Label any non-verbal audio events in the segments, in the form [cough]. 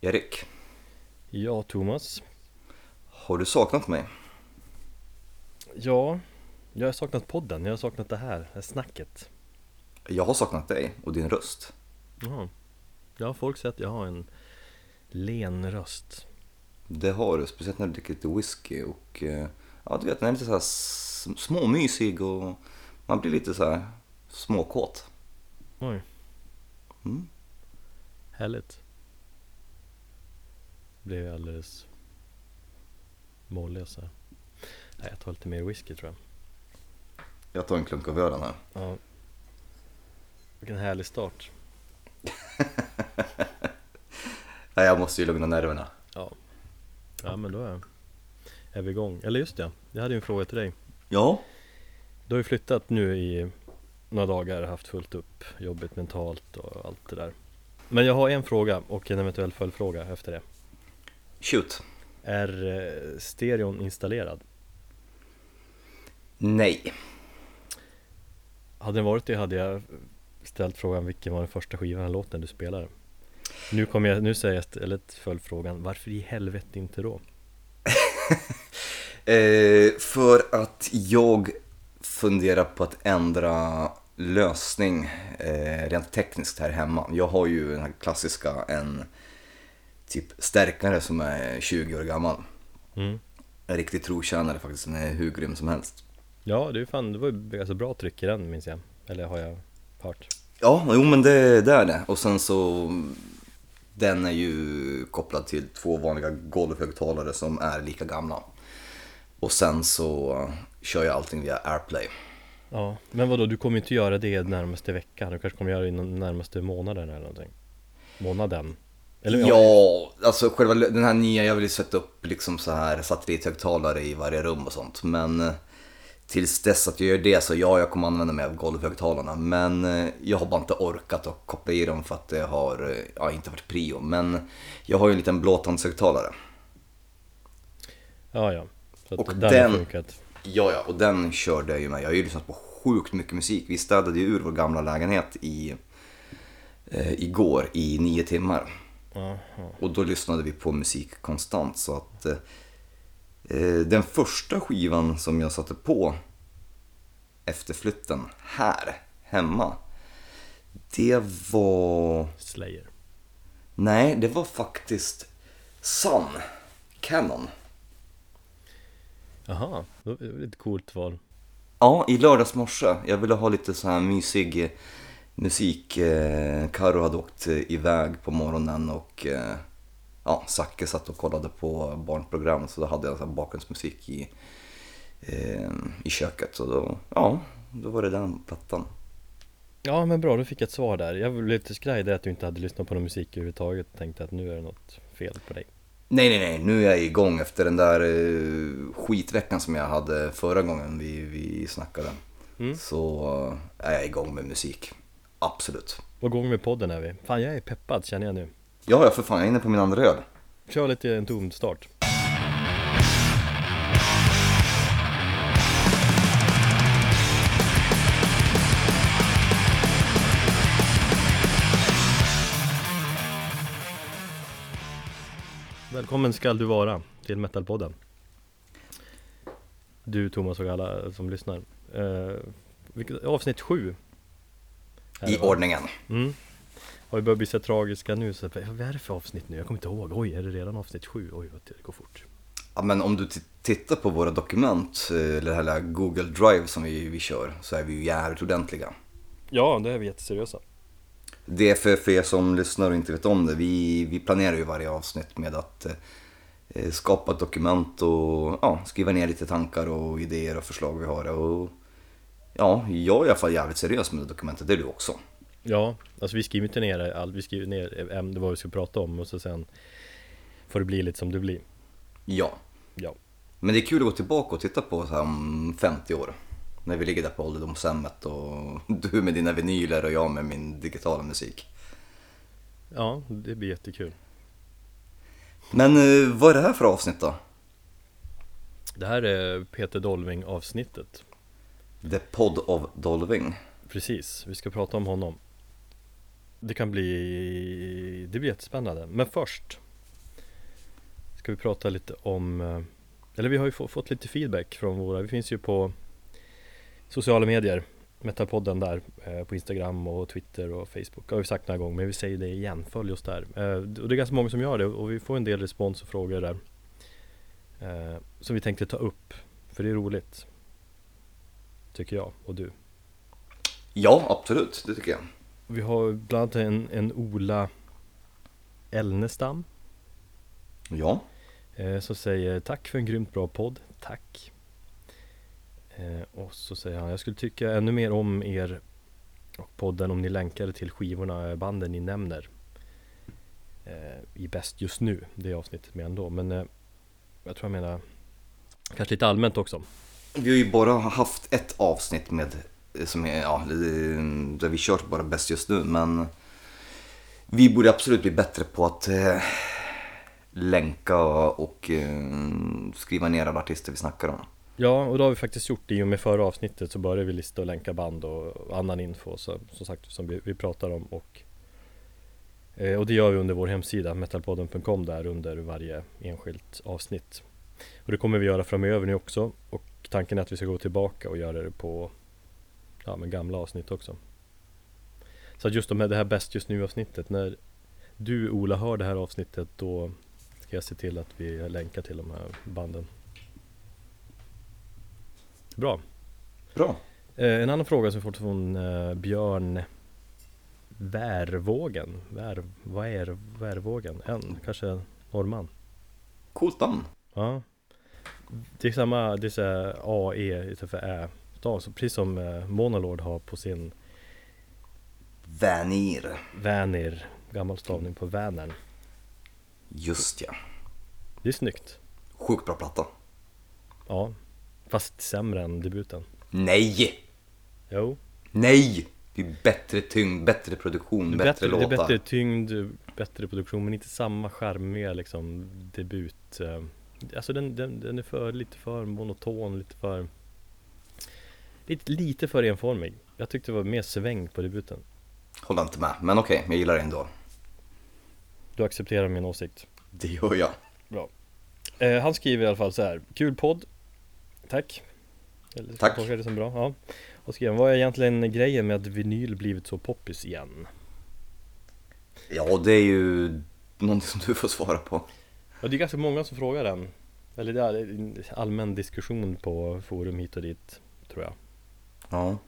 Erik, Ja, Thomas. har du saknat mig? Ja, jag har saknat podden, jag har saknat det här, det här snacket. Jag har saknat dig och din röst. Ja, folk säger att jag har en len röst. Det har du, speciellt när du dricker lite whisky och eh, ja, du vet, den är lite så här småmysig och man blir lite så här småkåt. Oj, Mm. härligt. Blev jag alldeles mållös här. Nej, jag tar lite mer whisky tror jag. Jag tar en klunk av ölen här. Ja. Vilken härlig start. [laughs] Nej, jag måste ju lugna nerverna. Ja. Ja, men då är, är vi igång. Eller just det, jag hade ju en fråga till dig. Ja, Du har ju flyttat nu i några dagar, haft fullt upp, jobbigt mentalt och allt det där. Men jag har en fråga och en eventuell följdfråga efter det. Shoot. Är eh, stereon installerad? Nej. Hade den varit det hade jag ställt frågan vilken var den första skivan eller låten du spelade? Nu kommer jag, nu säger jag istället följdfrågan, varför i helvete inte då? [laughs] Eh, för att jag funderar på att ändra lösning eh, rent tekniskt här hemma. Jag har ju den här klassiska, en typ stärkare som är 20 år gammal. Mm. En riktig trotjänare faktiskt, den är hur grym som helst. Ja, det, är fan, det var ju ganska bra tryck i den minns jag, eller har jag hört. Ja, jo men det, det är det. Och sen så, den är ju kopplad till två vanliga golvhögtalare som är lika gamla. Och sen så kör jag allting via AirPlay. Ja, men vadå, du kommer inte göra det närmaste veckan, du kanske kommer göra det inom närmaste månaden eller någonting? Månaden? Eller, Ja, alltså själva den här nya, jag vill ju sätta upp liksom så här satellithögtalare i varje rum och sånt. Men eh, tills dess att jag gör det så ja, jag kommer använda mig av golvhögtalarna. Men eh, jag har bara inte orkat att koppla i dem för att det har eh, ja, inte varit prio. Men jag har ju en liten blåtandshögtalare. Ja, ja. Så Och den, den-. Ja, ja, och den körde jag ju med. Jag har ju lyssnat på sjukt mycket musik. Vi städade ju ur vår gamla lägenhet i, eh, igår i nio timmar. Och då lyssnade vi på musik konstant. Så att eh, den första skivan som jag satte på efter flytten här hemma. Det var... Slayer. Nej, det var faktiskt Sun Canon. Jaha, det var ett coolt val. Ja, i lördags morse. Jag ville ha lite så här mysig musik. Eh, Karo hade åkt eh, iväg på morgonen och eh, ja, Zacke satt och kollade på barnprogram så då hade jag så bakgrundsmusik i, i köket. Så då, ja, då var det den plattan. Ja men bra, då fick jag ett svar där. Jag blev lite skraj där att du inte hade lyssnat på någon musik överhuvudtaget. Tänkte att nu är det något fel på dig. Nej, nej, nej, nu är jag igång efter den där skitveckan som jag hade förra gången vi, vi snackade. Mm. Så är jag igång med musik. Absolut. På gång med podden är vi. Fan, jag är peppad känner jag nu. Ja, ja för fan, jag är inne på min andra öl. Kör lite en tom start. Välkommen skall du vara till Metalpodden Du Thomas och alla som lyssnar eh, vilket, Avsnitt 7 i ordningen. Mm. Har vi börjat bli så tragiska nu så vad är det för avsnitt nu? Jag kommer inte ihåg. Oj, är det redan avsnitt sju? Oj, vad det går fort. Ja, men om du tittar på våra dokument, eh, eller det här Google Drive som vi, vi kör, så är vi ju jävligt ordentliga. Ja, det är vi jätteseriösa. Det är för, för er som lyssnar och inte vet om det, vi, vi planerar ju varje avsnitt med att eh, skapa ett dokument och ja, skriva ner lite tankar och idéer och förslag vi har. Och, ja, jag är i alla fall jävligt seriös med det dokumentet, det är du också. Ja, alltså vi skriver inte ner allt. Vi skriver ner ämne, vad vi ska prata om och så sen får det bli lite som det blir. Ja, Ja. men det är kul att gå tillbaka och titta på så här om 50 år. När vi ligger där på ålderdomshemmet och [laughs] du med dina vinyler och jag med min digitala musik. Ja, det blir jättekul. Men eh, vad är det här för avsnitt då? Det här är Peter Dolving avsnittet. The Pod of Dolving. Precis, vi ska prata om honom. Det kan bli, det blir jättespännande. Men först ska vi prata lite om eh, Eller vi har ju få, fått lite feedback från våra, vi finns ju på Sociala medier Metalpodden där eh, på Instagram och Twitter och Facebook Det har vi sagt några gånger men vi säger det igen, följ oss där eh, Och det är ganska många som gör det och vi får en del respons och frågor där Som vi tänkte ta upp För det är roligt Tycker jag och du? Ja, absolut, det tycker jag. Vi har bland annat en, en Ola Elnestam. Ja, eh, Som säger tack för en grymt bra podd, tack. Eh, Och så säger han, jag skulle tycka ännu mer om er och podden om ni länkade till skivorna, banden ni nämner eh, I Bäst just nu, det avsnittet med ändå. Men eh, jag tror jag menar Kanske lite allmänt också vi har ju bara haft ett avsnitt med, eh, som är, ja, där vi kört bara bäst just nu, men vi borde absolut bli bättre på att eh, länka och eh, skriva ner alla artister vi snackar om. Ja, och det har vi faktiskt gjort i och med förra avsnittet så började vi lista och länka band och annan info så, som sagt som vi, vi pratar om och eh, och det gör vi under vår hemsida metalpodden.com där under varje enskilt avsnitt. Och det kommer vi göra framöver nu också och tanken är att vi ska gå tillbaka och göra det på ja, men gamla avsnitt också. Så att just de här, det här bäst just nu avsnittet när du Ola hör det här avsnittet då ska jag se till att vi länkar till de här banden. Bra. Bra. Eh, en annan fråga som vi fått från eh, Björn Värvågen. Vär, vad är Värvågen? En, kanske norrman? Namn. Ja. Det är samma, det är så här A, E istället för Ä. så Precis som eh, Monolord har på sin Vanir. Vänir, gammal stavning på Vänern. Just ja. Det är snyggt. Sjukt bra platta. Ja. Fast sämre än debuten. Nej! Jo. Nej! Det är bättre tyngd, bättre produktion, Det bättre, bättre, det låtar. är bättre tyngd, bättre produktion men inte samma charmiga liksom debut eh, Alltså den, den, den är för, lite för monoton, lite för lite, lite för enformig Jag tyckte det var mer sväng på debuten Håller inte med, men okej, jag gillar det ändå. Du accepterar min åsikt Det gör jag. Bra eh, Han skriver i alla fall så här Kul podd Tack Eller Tack. jag tolka det som bra? Ja Och skriver vad är egentligen grejen med att vinyl blivit så poppis igen? Ja, det är ju någonting som du får svara på. Ja det är ganska många som frågar den Eller det är en allmän diskussion på forum hit och dit Tror jag Ja.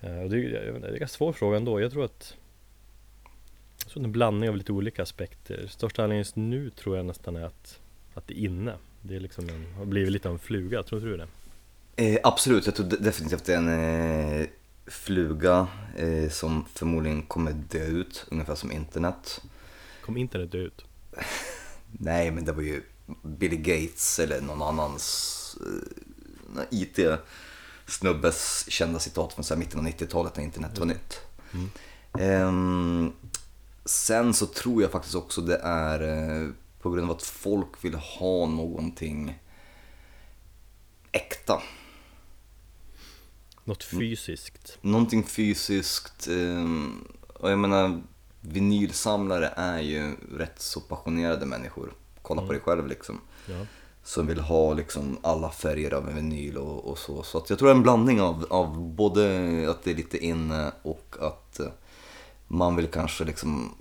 Eh, Och det, är- det en ganska svår fråga ändå Jag tror att Jag tror en blandning av lite olika aspekter Största anledningen just nu tror jag nästan är att Att det är inne Det är liksom en, har blivit lite av en fluga, tror du det? Eh, absolut, jag tror de- definitivt det är en eh, fluga eh, som förmodligen kommer dö ut, ungefär som internet. Kom internet dö ut? Nej, men det var ju Billy Gates eller någon annans eh, IT-snubbes kända citat från så mitten av 90-talet när internet var nytt. Ehm, sen så tror jag faktiskt också det är eh, på grund av att folk vill ha någonting äkta. Något fysiskt? Någonting fysiskt. ehm, och jag menar, vinylsamlare är ju rätt så passionerade människor. Kolla på dig själv liksom. Ja Som vill ha liksom alla färger av en vinyl och, och så. Så jag tror det är en blandning av, av både att det är lite inne och att eh, man vill kanske liksom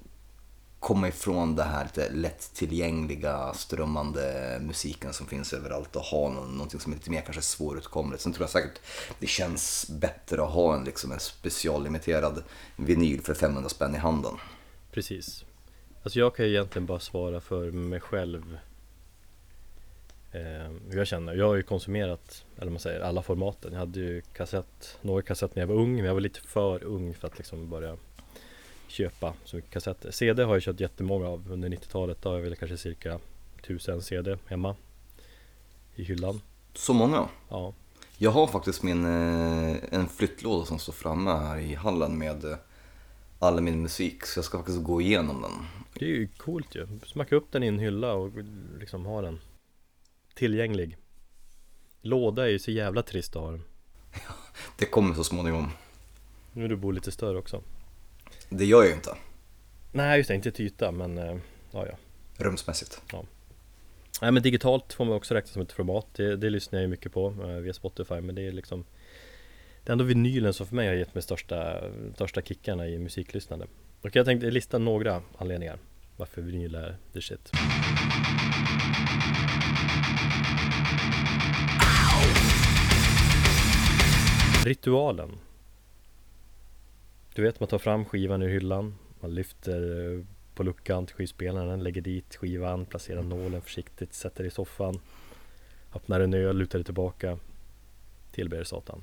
komma ifrån det här lite lättillgängliga strömmande musiken som finns överallt och ha någon, någonting som är lite mer kanske svåråtkomligt. Sen tror jag säkert det känns bättre att ha en, liksom en speciallimiterad vinyl för 500 spänn i handen. Precis Alltså jag kan ju egentligen bara svara för mig själv eh, Hur jag känner, jag har ju konsumerat, eller vad man säger, alla formaten Jag hade ju kassett, några kassett när jag var ung Men jag var lite för ung för att liksom börja köpa så mycket kassetter CD har jag köpt jättemånga av under 90-talet Då har jag väl kanske cirka 1000 CD hemma I hyllan Så många. Ja, Jag har faktiskt min, eh, en flyttlåda som står framme här i hallen med eh, all min musik. Så jag ska faktiskt gå igenom den. det är ju coolt ju Smacka upp den i en hylla och liksom ha den Tillgänglig Låda är ju så jävla trist att ha den [laughs] Det kommer så småningom. Nu du bor lite större också Det gör jag ju inte, Nej just det, inte till yta men eh, ja ja. Rumsmässigt. Nej men digitalt får man också räkna som ett format. Det, det lyssnar jag ju mycket på eh, via Spotify men det är liksom Det är ändå vinylen som för mig har gett mig största, största kickarna i musiklyssnande. Och jag tänkte lista några anledningar varför vinyl är the shit. Ritualen du vet man tar fram skivan ur hyllan Man lyfter eh, på luckan till skivspelaren, lägger dit skivan, placerar nålen försiktigt, sätter i soffan Öppnar en öl, lutar dig tillbaka Tillber Satan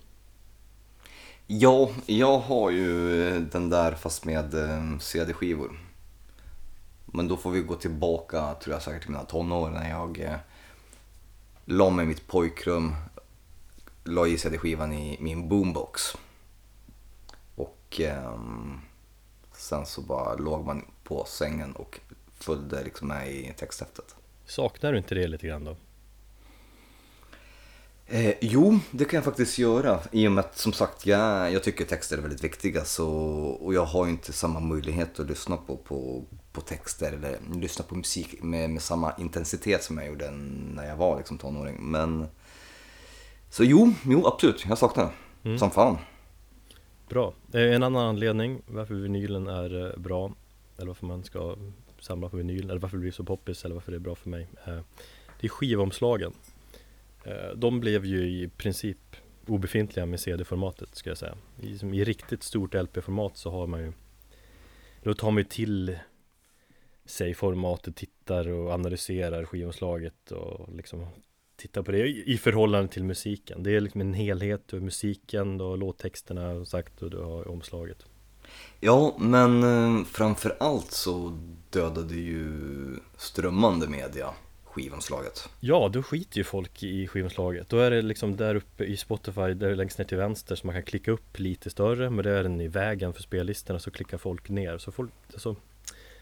Ja, jag har ju eh, den där fast med eh, CD-skivor. Men då får vi gå tillbaka, tror jag säkert till mina tonår när jag eh, la mig i mitt pojkrum, la i CD-skivan i min boombox. Och eh, sen så bara låg man på sängen och följde liksom med i texthäftet. Saknar du inte det lite grann då? Eh, jo, det kan jag faktiskt göra. I och med att som sagt, jag, jag tycker texter är väldigt viktiga. Så, och jag har ju inte samma möjlighet att lyssna på, på, på texter eller lyssna på musik med, med samma intensitet som jag gjorde när jag var liksom, tonåring. Men så jo, jo absolut, jag saknar det. Mm. Som fan. Bra. Eh, en annan anledning varför vinylen är eh, bra eller varför man ska samla på vinyl eller varför det blir så poppis eller varför det är bra för mig. Eh, det är skivomslagen. De blev ju i princip obefintliga med CD-formatet ska jag säga. I, I riktigt stort LP-format så har man ju Då tar man ju till sig formatet, tittar och analyserar skivomslaget och liksom titta på det i förhållande till musiken. Det är liksom en helhet, du har musiken, och låttexterna sagt och du har omslaget. Ja, men eh, framför allt så dödade ju strömmande media skivomslaget. Ja, då skiter ju folk i skivomslaget. Då är det liksom där uppe i Spotify, där längst ner till vänster, så man kan klicka upp lite större, men det är den i vägen för spellistorna, så klickar folk ner. Så folk, alltså,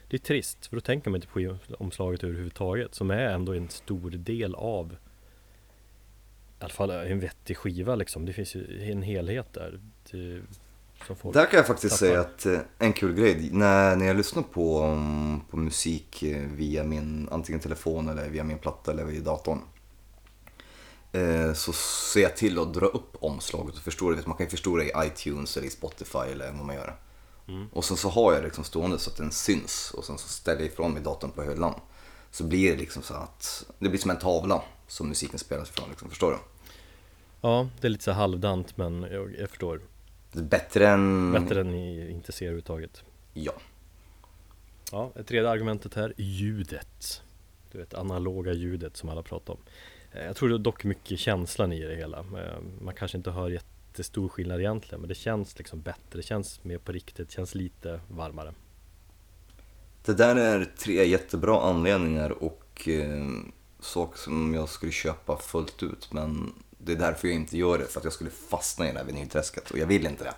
det är trist, för då tänker man inte på skivomslaget överhuvudtaget, som är ändå en stor del av alla fall en vettig skiva liksom. Det finns ju en helhet där. Det, där kan jag faktiskt tappar. säga att eh, en kul grej, när, när jag lyssnar på, mm, på musik eh, via min antingen telefon eller via min platta eller via datorn. Eh, så ser jag till att dra upp omslaget och förstora det. Man kan ju förstora i iTunes eller i Spotify eller vad man gör. Mm. Och sen så har jag liksom stående så att den syns och sen så ställer jag ifrån mig datorn på hyllan. Så blir det liksom så att det blir som en tavla som musiken spelas ifrån. Liksom, förstår du? Ja, det är lite så halvdant men jag, jag förstår. Bättre än... Bättre än ni inte ser överhuvudtaget. Ja. Ja, ett tredje argumentet här, ljudet. Du vet, analoga ljudet som alla pratar om. Eh, jag tror det är dock mycket känslan i det hela. Eh, man kanske inte hör jättestor skillnad egentligen, men det känns liksom bättre. Det känns mer på riktigt, känns lite varmare. Det där är tre jättebra anledningar och eh, saker som jag skulle köpa fullt ut, men det är därför jag inte gör det, för att jag skulle fastna i det här vinylträsket och jag vill inte det.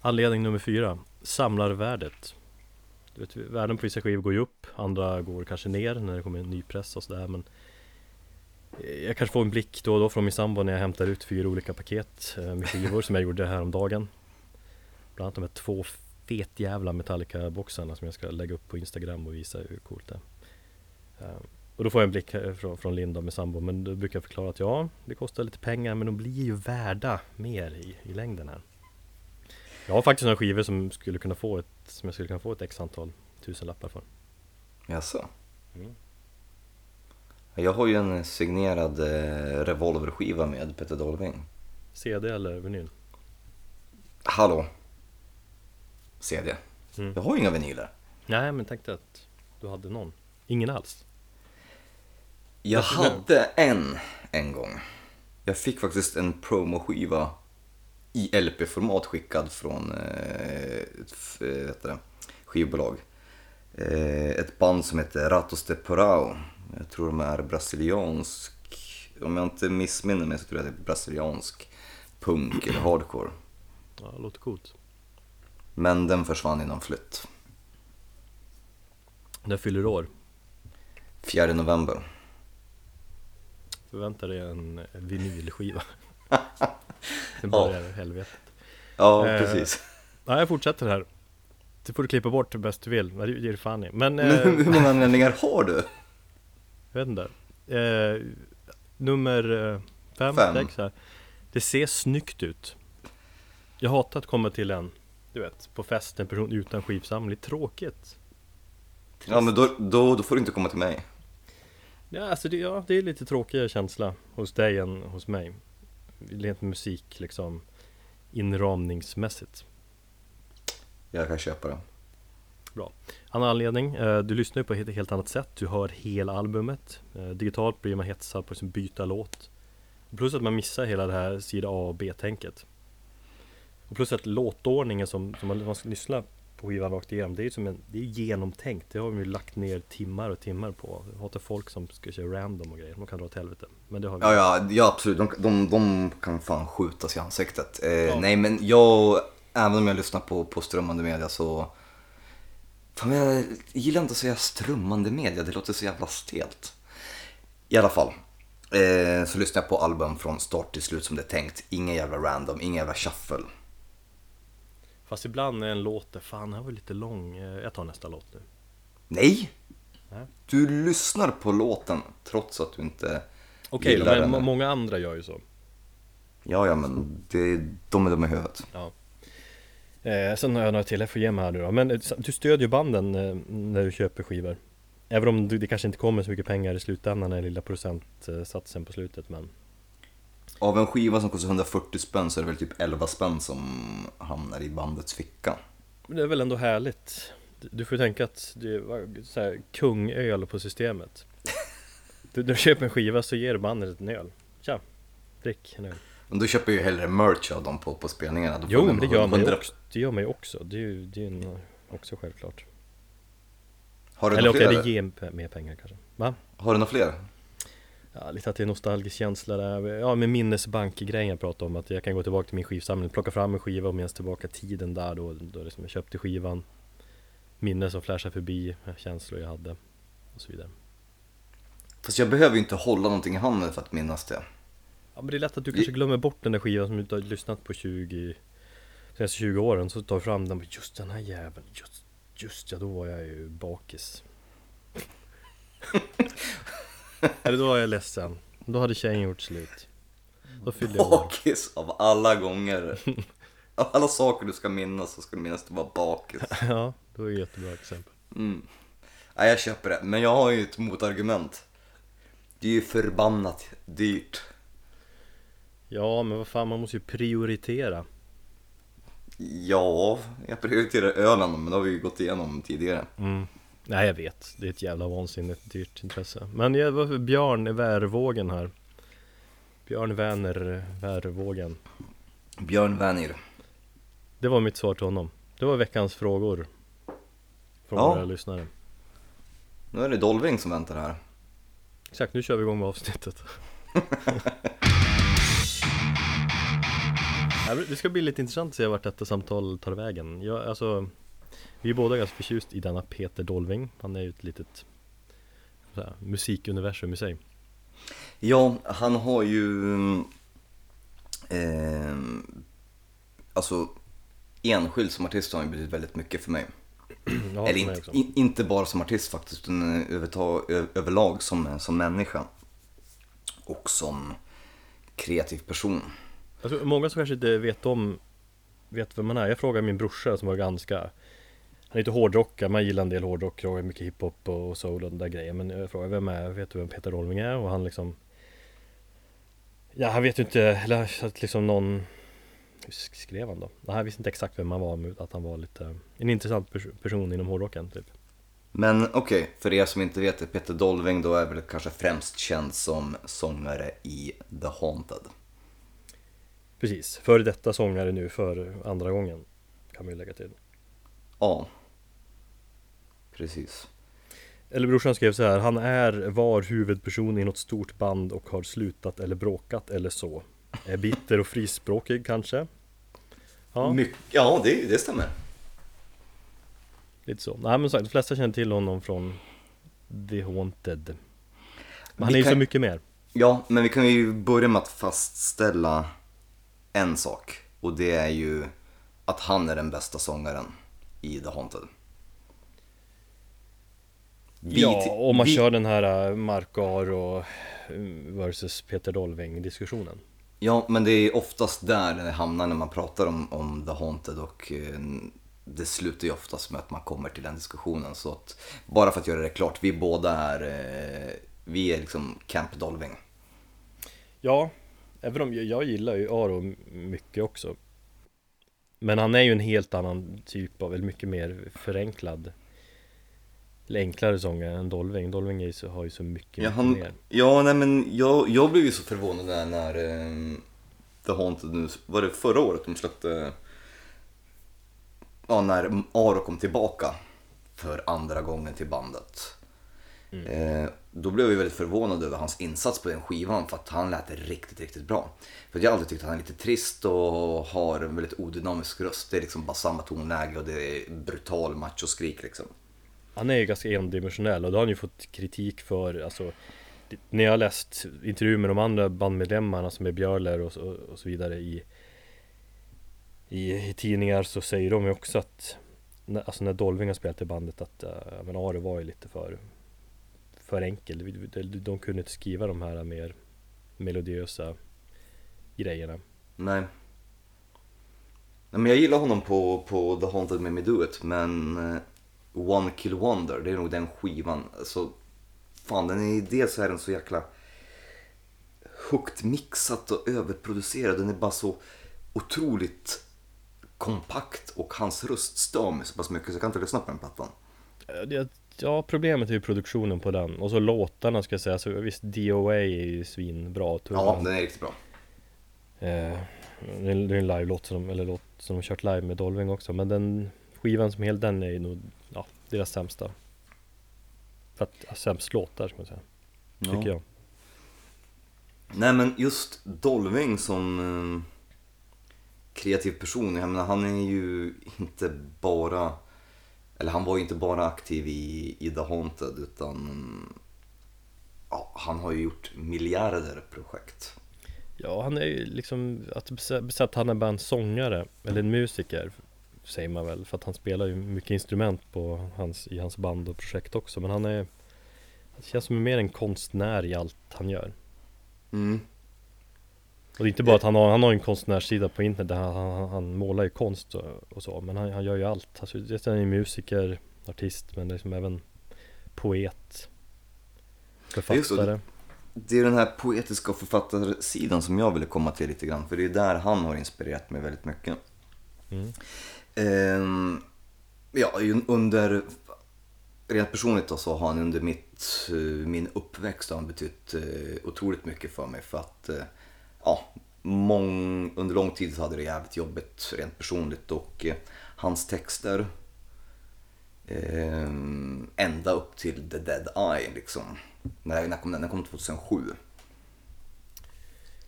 Anledning nummer fyra, samlarvärdet. Du vet, värden på vissa skivor går ju upp, andra går kanske ner när det kommer en ny press och sådär men jag kanske får en blick då och då från min sambo när jag hämtar ut fyra olika paket eh, med skivor som jag gjorde häromdagen. Bland annat de här två fetjävla Metallica-boxarna som jag ska lägga upp på Instagram och visa hur coolt det är. Eh, och då får jag en blick från, från Linda med sambo Men då brukar jag förklara att ja, det kostar lite pengar men de blir ju värda mer i, i längden här Jag har faktiskt några skivor som skulle kunna få ett Som jag skulle kunna få ett x antal tusen lappar för Jaså? Mm. Jag har ju en signerad eh, revolverskiva med Peter Dolving CD eller vinyl? Hallå? CD? Mm. Jag har ju inga vinyler Nej men tänkte att du hade någon Ingen alls? Jag hade en en gång. Jag fick faktiskt en promoskiva i LP-format skickad från eh, ett vet det, skivbolag. Eh, ett band som heter Ratos de Porao. Jag tror de är brasiliansk, om jag inte missminner mig så tror jag det är brasiliansk punk eller hardcore. Ja, det låter coolt. Men den försvann innan flytt. När fyller du år? 4 november. Förvänta dig en vinylskiva. [laughs] det börjar ja. helvetet. Ja, eh, precis. Ja, jag fortsätter här. Det får du klippa bort bäst du vill, det ger fan i. Men, eh, hur många anledningar har du? Jag vet inte. eh, nummer eh, fem, Fem. sex här. Det ser snyggt ut. Jag hatar att komma till en, du vet, på fest en person utan skivsamling. Tråkigt. Ja men då, då, då får du inte komma till mig. Ja, alltså det, ja, det är lite tråkigare känsla hos dig än hos mig. Rent musik liksom inramningsmässigt. Jag kan köpa det. Annan anledning, eh, du lyssnar ju på ett helt annat sätt. Du hör hela albumet. Eh, digitalt blir man hetsad på att byta låt. Plus att man missar hela det här sida A och B-tänket. Och plus att låtordningen som, som man, man ska lyssna på skivan rakt igenom, det är ju som en, det är genomtänkt. Det har vi ju lagt ner timmar och timmar på. Jag hatar folk som ska köra random och grejer. De kan dra åt helvete. Men det har vi. Ja, ja, ja absolut. De, de, de kan fan skjutas i ansiktet. Eh, Nej, men jag, även om jag lyssnar på, på strömmande media så... Fan, jag gillar inte att säga strömmande media, det låter så jävla stelt. I alla fall. Eh, så lyssnar jag på album från start till slut som det är tänkt. Ingen jävla random, ingen jävla shuffle. Fast ibland är en låt, där, fan den här var lite lång. Eh, Jag tar nästa låt nu. Nej! Nej. Du lyssnar på låten trots att du inte Okej gillar men den. må- många andra gör ju så. Ja, ja, men det, de är dumma i huvudet. Ja. Eh, sen har jag några till, jag får ge mig här nu då. Men eh, du stödjer banden eh, när du köper skivor. Även om du, det kanske inte kommer så mycket pengar i slutändan, den lilla procentsatsen på slutet. Men Av en skiva som kostar 140 spänn så är det väl typ 11 spänn som hamnar i bandets ficka. men det är väl ändå härligt. Du- får ju tänka att det var så här, kungöl på systemet. [laughs] Du, du köper en skiva så ger du bandet en öl. Tja, drick en öl. Men du köper ju hellre merch av dem på, på spelningarna. Då Jo, men det gör man ju 100 också. Det gör man ju också. Det är ju det är ju också självklart. Har du Eller okej, det ger mer pengar kanske. Va? Har du några fler? Ja, lite att det är nostalgisk känsla där. Ja, med minnesbank-grejen jag pratade om. Att jag kan gå tillbaka till min skivsamling, plocka fram en skiva och minnas tillbaka tiden där då. Då liksom jag köpte skivan. Minnen som flashar förbi, känslor jag hade och så vidare. Fast jag behöver ju inte hålla någonting i handen för att minnas det. Ja, men det är lätt att du kanske glömmer bort den där skivan som du inte har lyssnat på 20 senaste 20 åren. Så tar du fram den och just den här jäveln, just, just ja, då var jag ju bakis. [laughs] [laughs] Eller då var jag ledsen. Då hade tjejen gjort slut. Då fyllde jag år. Bakis av alla gånger. Av alla saker du ska minnas så ska du minnas att du var bakis. [laughs] Ja, det var ett jättebra exempel. Mm. Nej, jag köper det. Men jag har ju ett motargument. Det är ju förbannat dyrt. Ja, men vad fan, man måste ju prioritera. Ja, jag prioriterar ölen, men det har vi ju gått igenom tidigare. Mm. Nej, jag vet. Det är ett jävla vansinnigt dyrt intresse. Men jag var Björn i Värvågen här. Björn Werner Värvågen. Björn Wernir. Det var mitt svar till honom. Det var veckans frågor. Från Ja. våra lyssnare. Nu är det Dolving som väntar här. Exakt, nu kör vi igång med avsnittet. [laughs] Det ska bli lite intressant att se vart detta samtal tar vägen. Jag, alltså, vi är båda ganska förtjust i denna Peter Dolving. Han är ju ett litet här, musikuniversum i sig. Ja, han har ju... Eh, alltså, enskild som artist har han betytt väldigt mycket för mig. [clears throat] Ja, Eller mig inte, in, inte bara som artist faktiskt, utan övertag, ö- överlag som, som människa. Och som kreativ person. Tror många som kanske inte vet om Vet vem man är. Jag frågade min brorsa som var ganska Han är lite hårdrockare, man gillar en del hårdrock och mycket hiphop och soul och den där grejen Men jag frågade vem är, vet du vem Peter Rolving är? Och han liksom Ja han vet ju inte, eller att liksom någon Hur skrev han då? Nej, Han visste inte exakt vem han var men att han var lite En intressant pers- person inom hårdrocken typ Men okej, för er som inte vet det, Peter Dolving då är väl kanske främst känd som sångare i The Haunted. Precis, före detta sångare nu för andra gången Kan man ju lägga till Ja, precis. Eller brorsan skrev så här, han är, var huvudperson i något stort band och har slutat eller bråkat eller så. Är bitter och frispråkig kanske? Ja, My- ja det, det stämmer. lite så. Nej men sagt, de flesta känner till honom från The Haunted. Men han Vi är ju kan- så mycket mer. Ja, men vi kan ju börja med att fastställa en sak. Och det är ju att han är den bästa sångaren i The Haunted. Vi, ja, om man vi, kör den här äh, Marco Aro äh, versus Peter Dolving diskussionen. Ja, men det är oftast där det hamnar när man pratar om, om The Haunted och eh, det slutar ju oftast med att man kommer till den diskussionen. Så att, bara för att göra det klart, vi båda är, eh, vi är liksom Camp Dolving. Ja, även om jag, jag gillar ju Aro mycket också. Men han är ju en helt annan typ av, eller mycket mer förenklad eller enklare sångare än Dolving. Dolving är ju har ju så mycket, Ja, han, mer. ja nej men jag, jag blev ju så förvånad när, när eh, The Haunted nu, var det förra året de släppte, ja när Aro kom tillbaka för andra gången till bandet. Mm. Eh, då blev jag väldigt förvånad över hans insats på den skivan för att han lät riktigt, riktigt bra. För jag har alltid tyckt att han är lite trist och har en väldigt odynamisk röst. Det är liksom bara samma tonläge och det är brutal machoskrik liksom. Han är ju ganska endimensionell och det har han ju fått kritik för alltså, det- När jag har läst intervjuer med de andra bandmedlemmarna som är Björler och, så- och så vidare i, i, i tidningar så säger de ju också att när, Alltså när Dolving har spelat i bandet att uh, men Are var ju lite för För enkel, de, de, de kunde inte skriva de här mer melodiösa grejerna Nej. Nej men jag gillar honom på, på The Haunted Made Me Do It men eh, One Kill Wonder, det är nog den skivan. Alltså, fan den är dels är den så jäkla högt mixat och överproducerad. Den är bara så otroligt kompakt och hans röst stör mig så pass mycket så jag kan inte lyssna på den plattan. Eh, Ja, problemet är ju produktionen på den och så låtarna ska jag säga, så visst DOA är ju svinbra. Ja, den är riktigt bra. Eh, det är en live-låt som, eller låt som de kört live med Dolving också Men den skivan som hel den är ju nog deras sämsta. För att, ja, sämst låtar ska man säga. Tycker jag. Nej men just Dolving som eh, kreativ person, jag menar han är ju inte bara, eller han var ju inte bara aktiv i, i The Haunted utan ja, han har ju gjort miljarder projekt. Ja, han är ju liksom Att bes- besätta han är bara en sångare Eller en musiker Säger man väl För att han spelar ju mycket instrument på hans, i hans band och projekt också Men han är Han känns som mer en konstnär i allt han gör Mm. Och det är inte bara att han har, han har en konstnärssida på internet där han, han, han målar ju konst och, och så Men han, han gör ju allt alltså, det är musiker, artist men liksom även poet. Författare Det är den här poetiska och författarsidan som jag ville komma till lite grann för det är där han har inspirerat mig väldigt mycket. mm. Ehm, ja, under... Rent personligt då så har han under mitt, eh, min uppväxt han betytt eh, otroligt mycket för mig för att eh, ja, mång, under lång tid så hade det jävligt jobbigt rent personligt och hans texter ehm, ända upp till The Dead Eye liksom. När, när kom den? Den kom 2007.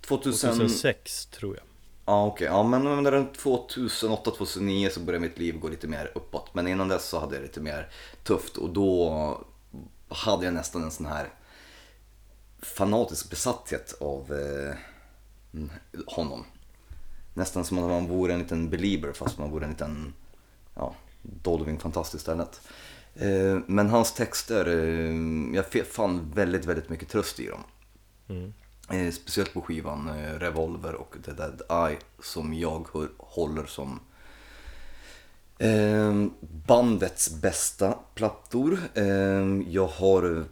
2000... 2006 tror jag Ja okej, ja men under 2008-2009 så började mitt liv gå lite mer uppåt. Men innan dess så hade jag lite mer tufft och då hade jag nästan en sån här fanatisk besatthet av eh, honom. Nästan som om man vore en liten belieber fast man vore en liten ja, Dolving fantast istället. Eh, men hans texter, eh, jag fann väldigt, väldigt mycket tröst i dem. mm. Eh, speciellt på skivan eh, Revolver och The Dead Eye som jag hör, håller som eh, bandets bästa plattor. Eh, jag har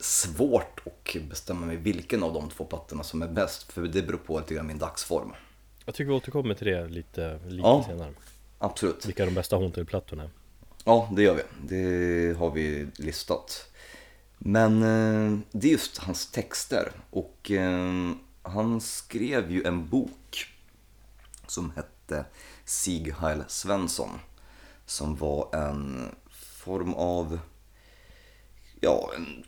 svårt att bestämma mig vilken av de två plattorna som är bäst för det beror på lite grann min dagsform. Jag tycker vi återkommer till det lite, lite Ja. senare Absolut. Vilka de bästa Haunted-plattorna är Ja, det gör vi. Det har vi listat. Men eh, det är just hans texter. Och eh, han skrev ju en bok som hette Sieg Heil Svensson. Som var en form av, ja, en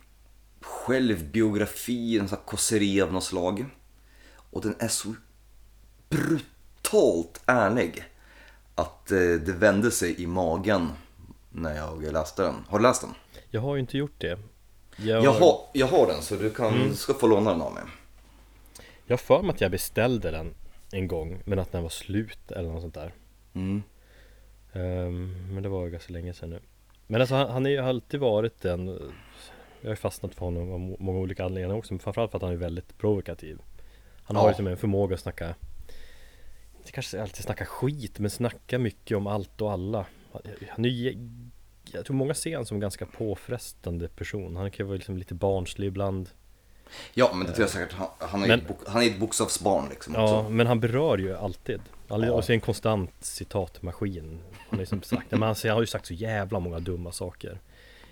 självbiografi, en sån här kåseri av något slag. Och den är så brutalt ärlig att eh, det vände sig i magen när jag läste den. Har du läst den? Jag har ju inte gjort det jag, Jag har, jag har den så du kan, ska få låna den av mig. jag har för mig att jag beställde den en gång Men att den var slut eller något sånt där Mm. Ehm, Men det var ganska länge sedan nu Men alltså han, han har ju alltid varit en Jag har ju fastnat för honom av må- många olika anledningar också Men framförallt för att han är väldigt provokativ Han har Ja. liksom en förmåga att snacka Inte kanske alltid snacka skit men snacka mycket om allt och alla Han är ju Jag tror många ser honom som en ganska påfrestande person Han kan ju vara liksom lite barnslig ibland Ja, men det tror jag säkert. Han, han, är, Men- ett bok, han är ett bokstavsbarn liksom Ja, också. men han berör ju alltid. Han Ja. är en konstant citatmaskin. Han, är som sagt, men han han har ju sagt så jävla många dumma saker.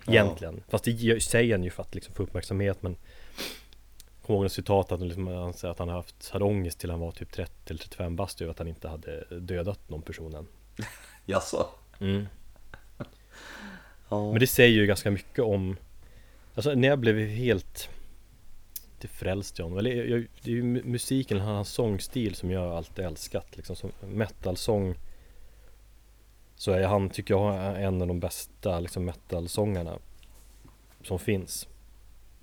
Ja. Egentligen. Fast det ge- säger han ju för att liksom få uppmärksamhet. Men Kommer ihåg en citat att liksom, han säger att han har haft, hade ångest till han var typ 30 eller 35 bast över att han inte hade dödat någon person än. [laughs] Jaså? Ja. Men det säger ju ganska mycket om Alltså när jag blev helt Inte frälst i honom, eller jag, det är ju mu- musiken, hans sångstil som jag alltid älskat liksom som metalsång Så är han, tycker jag, en av de bästa liksom metalsångarna Som finns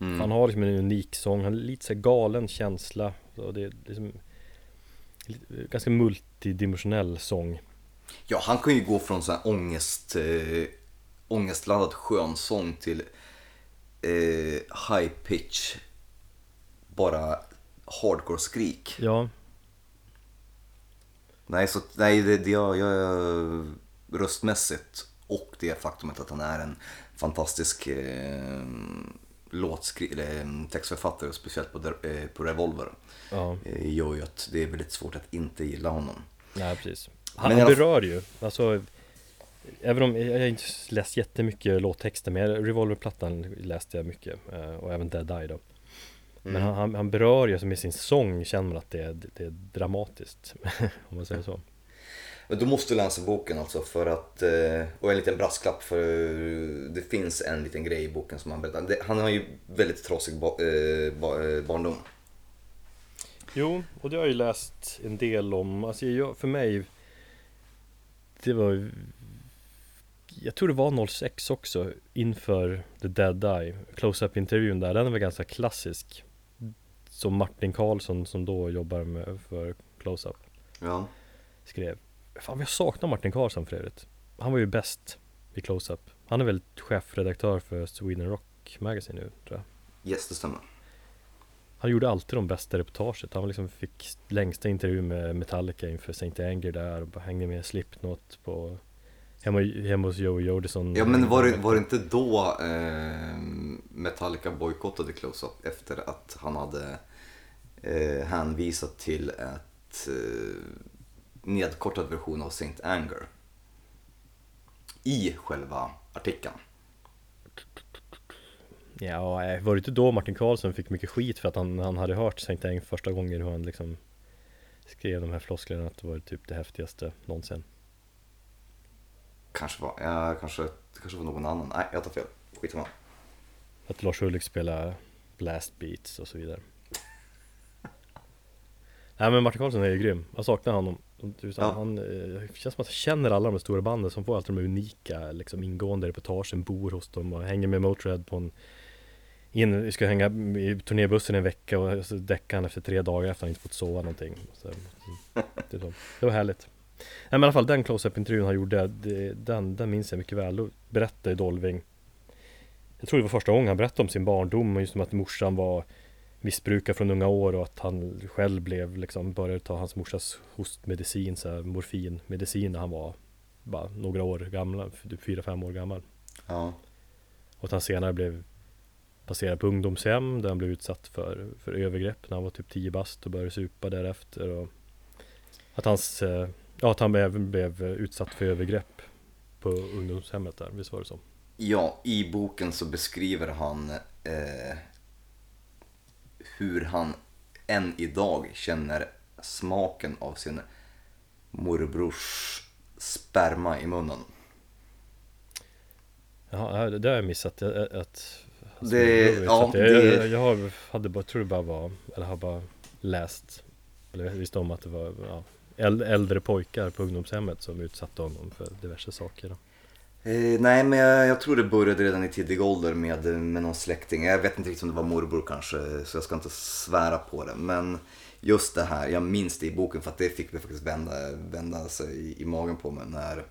Mm. Han har liksom en unik sång, han har lite så galen känsla och det är liksom Ganska multidimensionell sång Ja, han kan ju gå från sån här ångest, ångestladdad skönsång till eh, high pitch, bara hardcore skrik. Ja, Nej, så, nej det, det jag, jag röstmässigt och det faktumet att han är en fantastisk eh, låtskri- eller, eh, textförfattare, speciellt på, eh, på Revolver, ja eh, gör ju att det är väldigt svårt att inte gilla honom. Nej precis Han, Men han berör ju, alltså Även om jag inte läst jättemycket låttexter men Revolverplattan läste jag mycket eh, och även Dead Eye då Men han, han, han berör ju, med sin sång känner man att det är, det är dramatiskt [laughs] Om man säger så Men du måste läsa boken alltså för att, eh, och en liten brasklapp för det finns en liten grej i boken som han berättar. Han har ju väldigt trasig eh, ba, barndom. Jo, och det har jag ju läst en del om, alltså jag, för mig Det var Jag tror det var 06 också inför The Dead Eye Close-Up intervjun där, den var ganska klassisk Som Martin Karlsson som då jobbar med för Close-Up Ja. skrev Fan jag saknar Martin Karlsson för övrigt Han var ju bäst i Close-Up Han är väl chefredaktör för Sweden Rock Magazine nu tror jag Yes, det stämmer. Han gjorde alltid de bästa reportaget. Han liksom fick längsta intervju med Metallica inför Saint Anger där och bara hängde med Slipknot på hemma, hemma hos Joey Jordison. Ja men var det, var det inte då eh, Metallica bojkottade Close-Up efter att han hade eh, hänvisat till ett eh, nedkortad version av Saint Anger i själva artikeln. Ja, nej, var det inte då Martin Karlsson fick mycket skit för att han, han hade hört Saint Anger första gången hur han liksom skrev de här flosklerna att det var typ det häftigaste någonsin. Kanske var, ja, kanske, kanske var någon annan. Nej, jag tar fel. Skitsamma. Att Lars Ulrik spelar blast beats och så vidare. [laughs] Nej men Martin Karlsson är ju grym. Jag saknar honom. Utan Ja. Han eh, det känns som att jag känner alla de stora banden som får alltid de unika liksom ingående reportagen, bor hos dem och hänger med Motörhead på en in, vi ska hänga i turnébussen en vecka och så däckar han efter tre dagar efter att han inte fått sova någonting. Så. det var härligt. Nej men i alla fall den close-up intervjun han gjorde, det, den, den minns jag mycket väl. Då berättade Dolving jag tror det var första gången han berättade om sin barndom och just om att morsan var missbrukare från unga år och att han själv blev liksom började ta hans morsas hostmedicin, så här, morfinmedicin när han var bara några år gamla, typ fyra, fem år gammal. Ja. Och att han senare blev placerad på ungdomshem där han blev utsatt för, för övergrepp när han var typ 10 bast och började supa därefter. Och att, hans, eh, ja, att han även blev utsatt för övergrepp på ungdomshemmet där, visst var det så? Ja, i boken så beskriver han eh, hur han än idag känner smaken av sin morbrors sperma i munnen. Jaha, det har jag missat. Jag, jag- att, Det- så ja, att jag, det- jag, jag hade bara, tror det bara var, eller har bara läst, eller visste om att det var ja, äldre pojkar på ungdomshemmet som utsatte honom för diverse saker. Då. Eh, nej, men jag, jag tror det började redan i tidig ålder med, med någon släkting. Jag vet inte riktigt om det var morbror kanske, så jag ska inte svära på det. Men just det här, jag minns det i boken för att det fick mig faktiskt vända, vända sig i, i magen på mig när,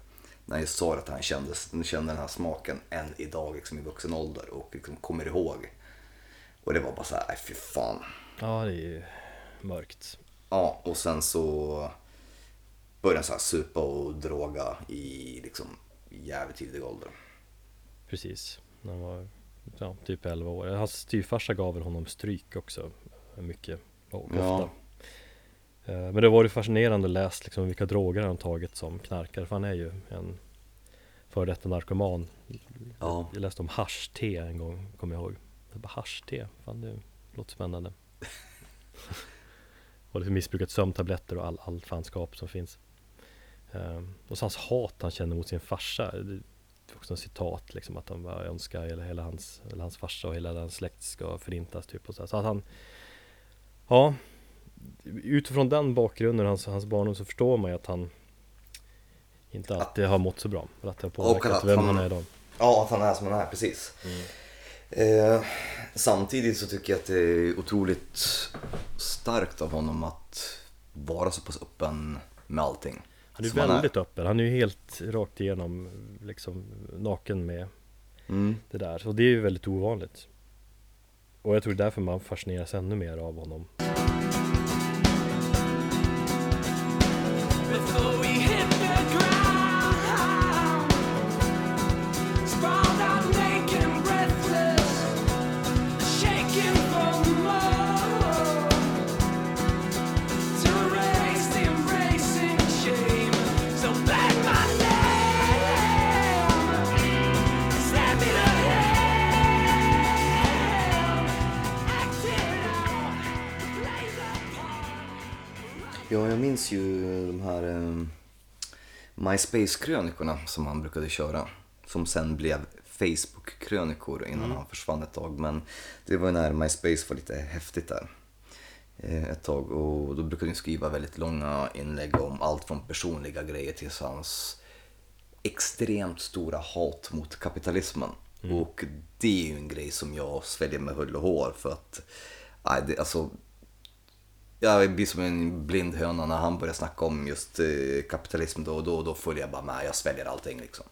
när jag sa att han kände, kände den här smaken än idag liksom i vuxen ålder och liksom kommer ihåg. Och det var bara så här, nej fy fan. Ja, det är ju mörkt. Ja, och sen så började så här supa och droga i liksom jävligt tidig ålder. Precis, när han var ja, typ 11 år. Hans styvfarsa gav väl honom stryk också, mycket och ofta. Ja. Eh, Men det var ju fascinerande att läsa liksom vilka droger han tagit som knarkare, för han är ju en före detta narkoman. Ja. Jag läste om hasch-te en gång, kommer jag ihåg. Jag bara hasch-te, fan det låter spännande. [laughs] och lite missbrukat sömntabletter och all, all fanskap som finns. Um, och så hans hat han känner mot sin farsa. Det är också en citat liksom att han bara önskar hela, hela hans, eller hans farsa och hela hans släkt ska förintas typ och så, här. så att han Ja Utifrån den bakgrunden, hans, hans barndom så förstår man ju att han Inte alltid har mått så bra. Eller att det har Och påverkat att vem han- han är idag. Ja, att han är som han är, precis. Eh, samtidigt så tycker jag att det är otroligt starkt av honom att vara så pass öppen med allting. Han är som han väldigt öppen, han är ju helt rakt igenom liksom naken med Mm. det där. Och det är ju väldigt ovanligt. Och jag tror det är därför man fascineras ännu mer av honom. Jag minns ju de här eh, MySpace-krönikorna som han brukade köra. Som sen blev Facebook-krönikor innan han försvann ett tag. Men det var ju när MySpace var lite häftigt där. eh, Ett tag och då brukade han skriva väldigt långa inlägg om allt från personliga grejer till hans extremt stora hat mot kapitalismen. Och det är ju en grej som jag sväljer med hull och hår för att, nej, det, alltså jag blir som en blind höna när han börjar snacka om just eh, kapitalism då och då, då följer jag bara med, jag sväljer allting liksom.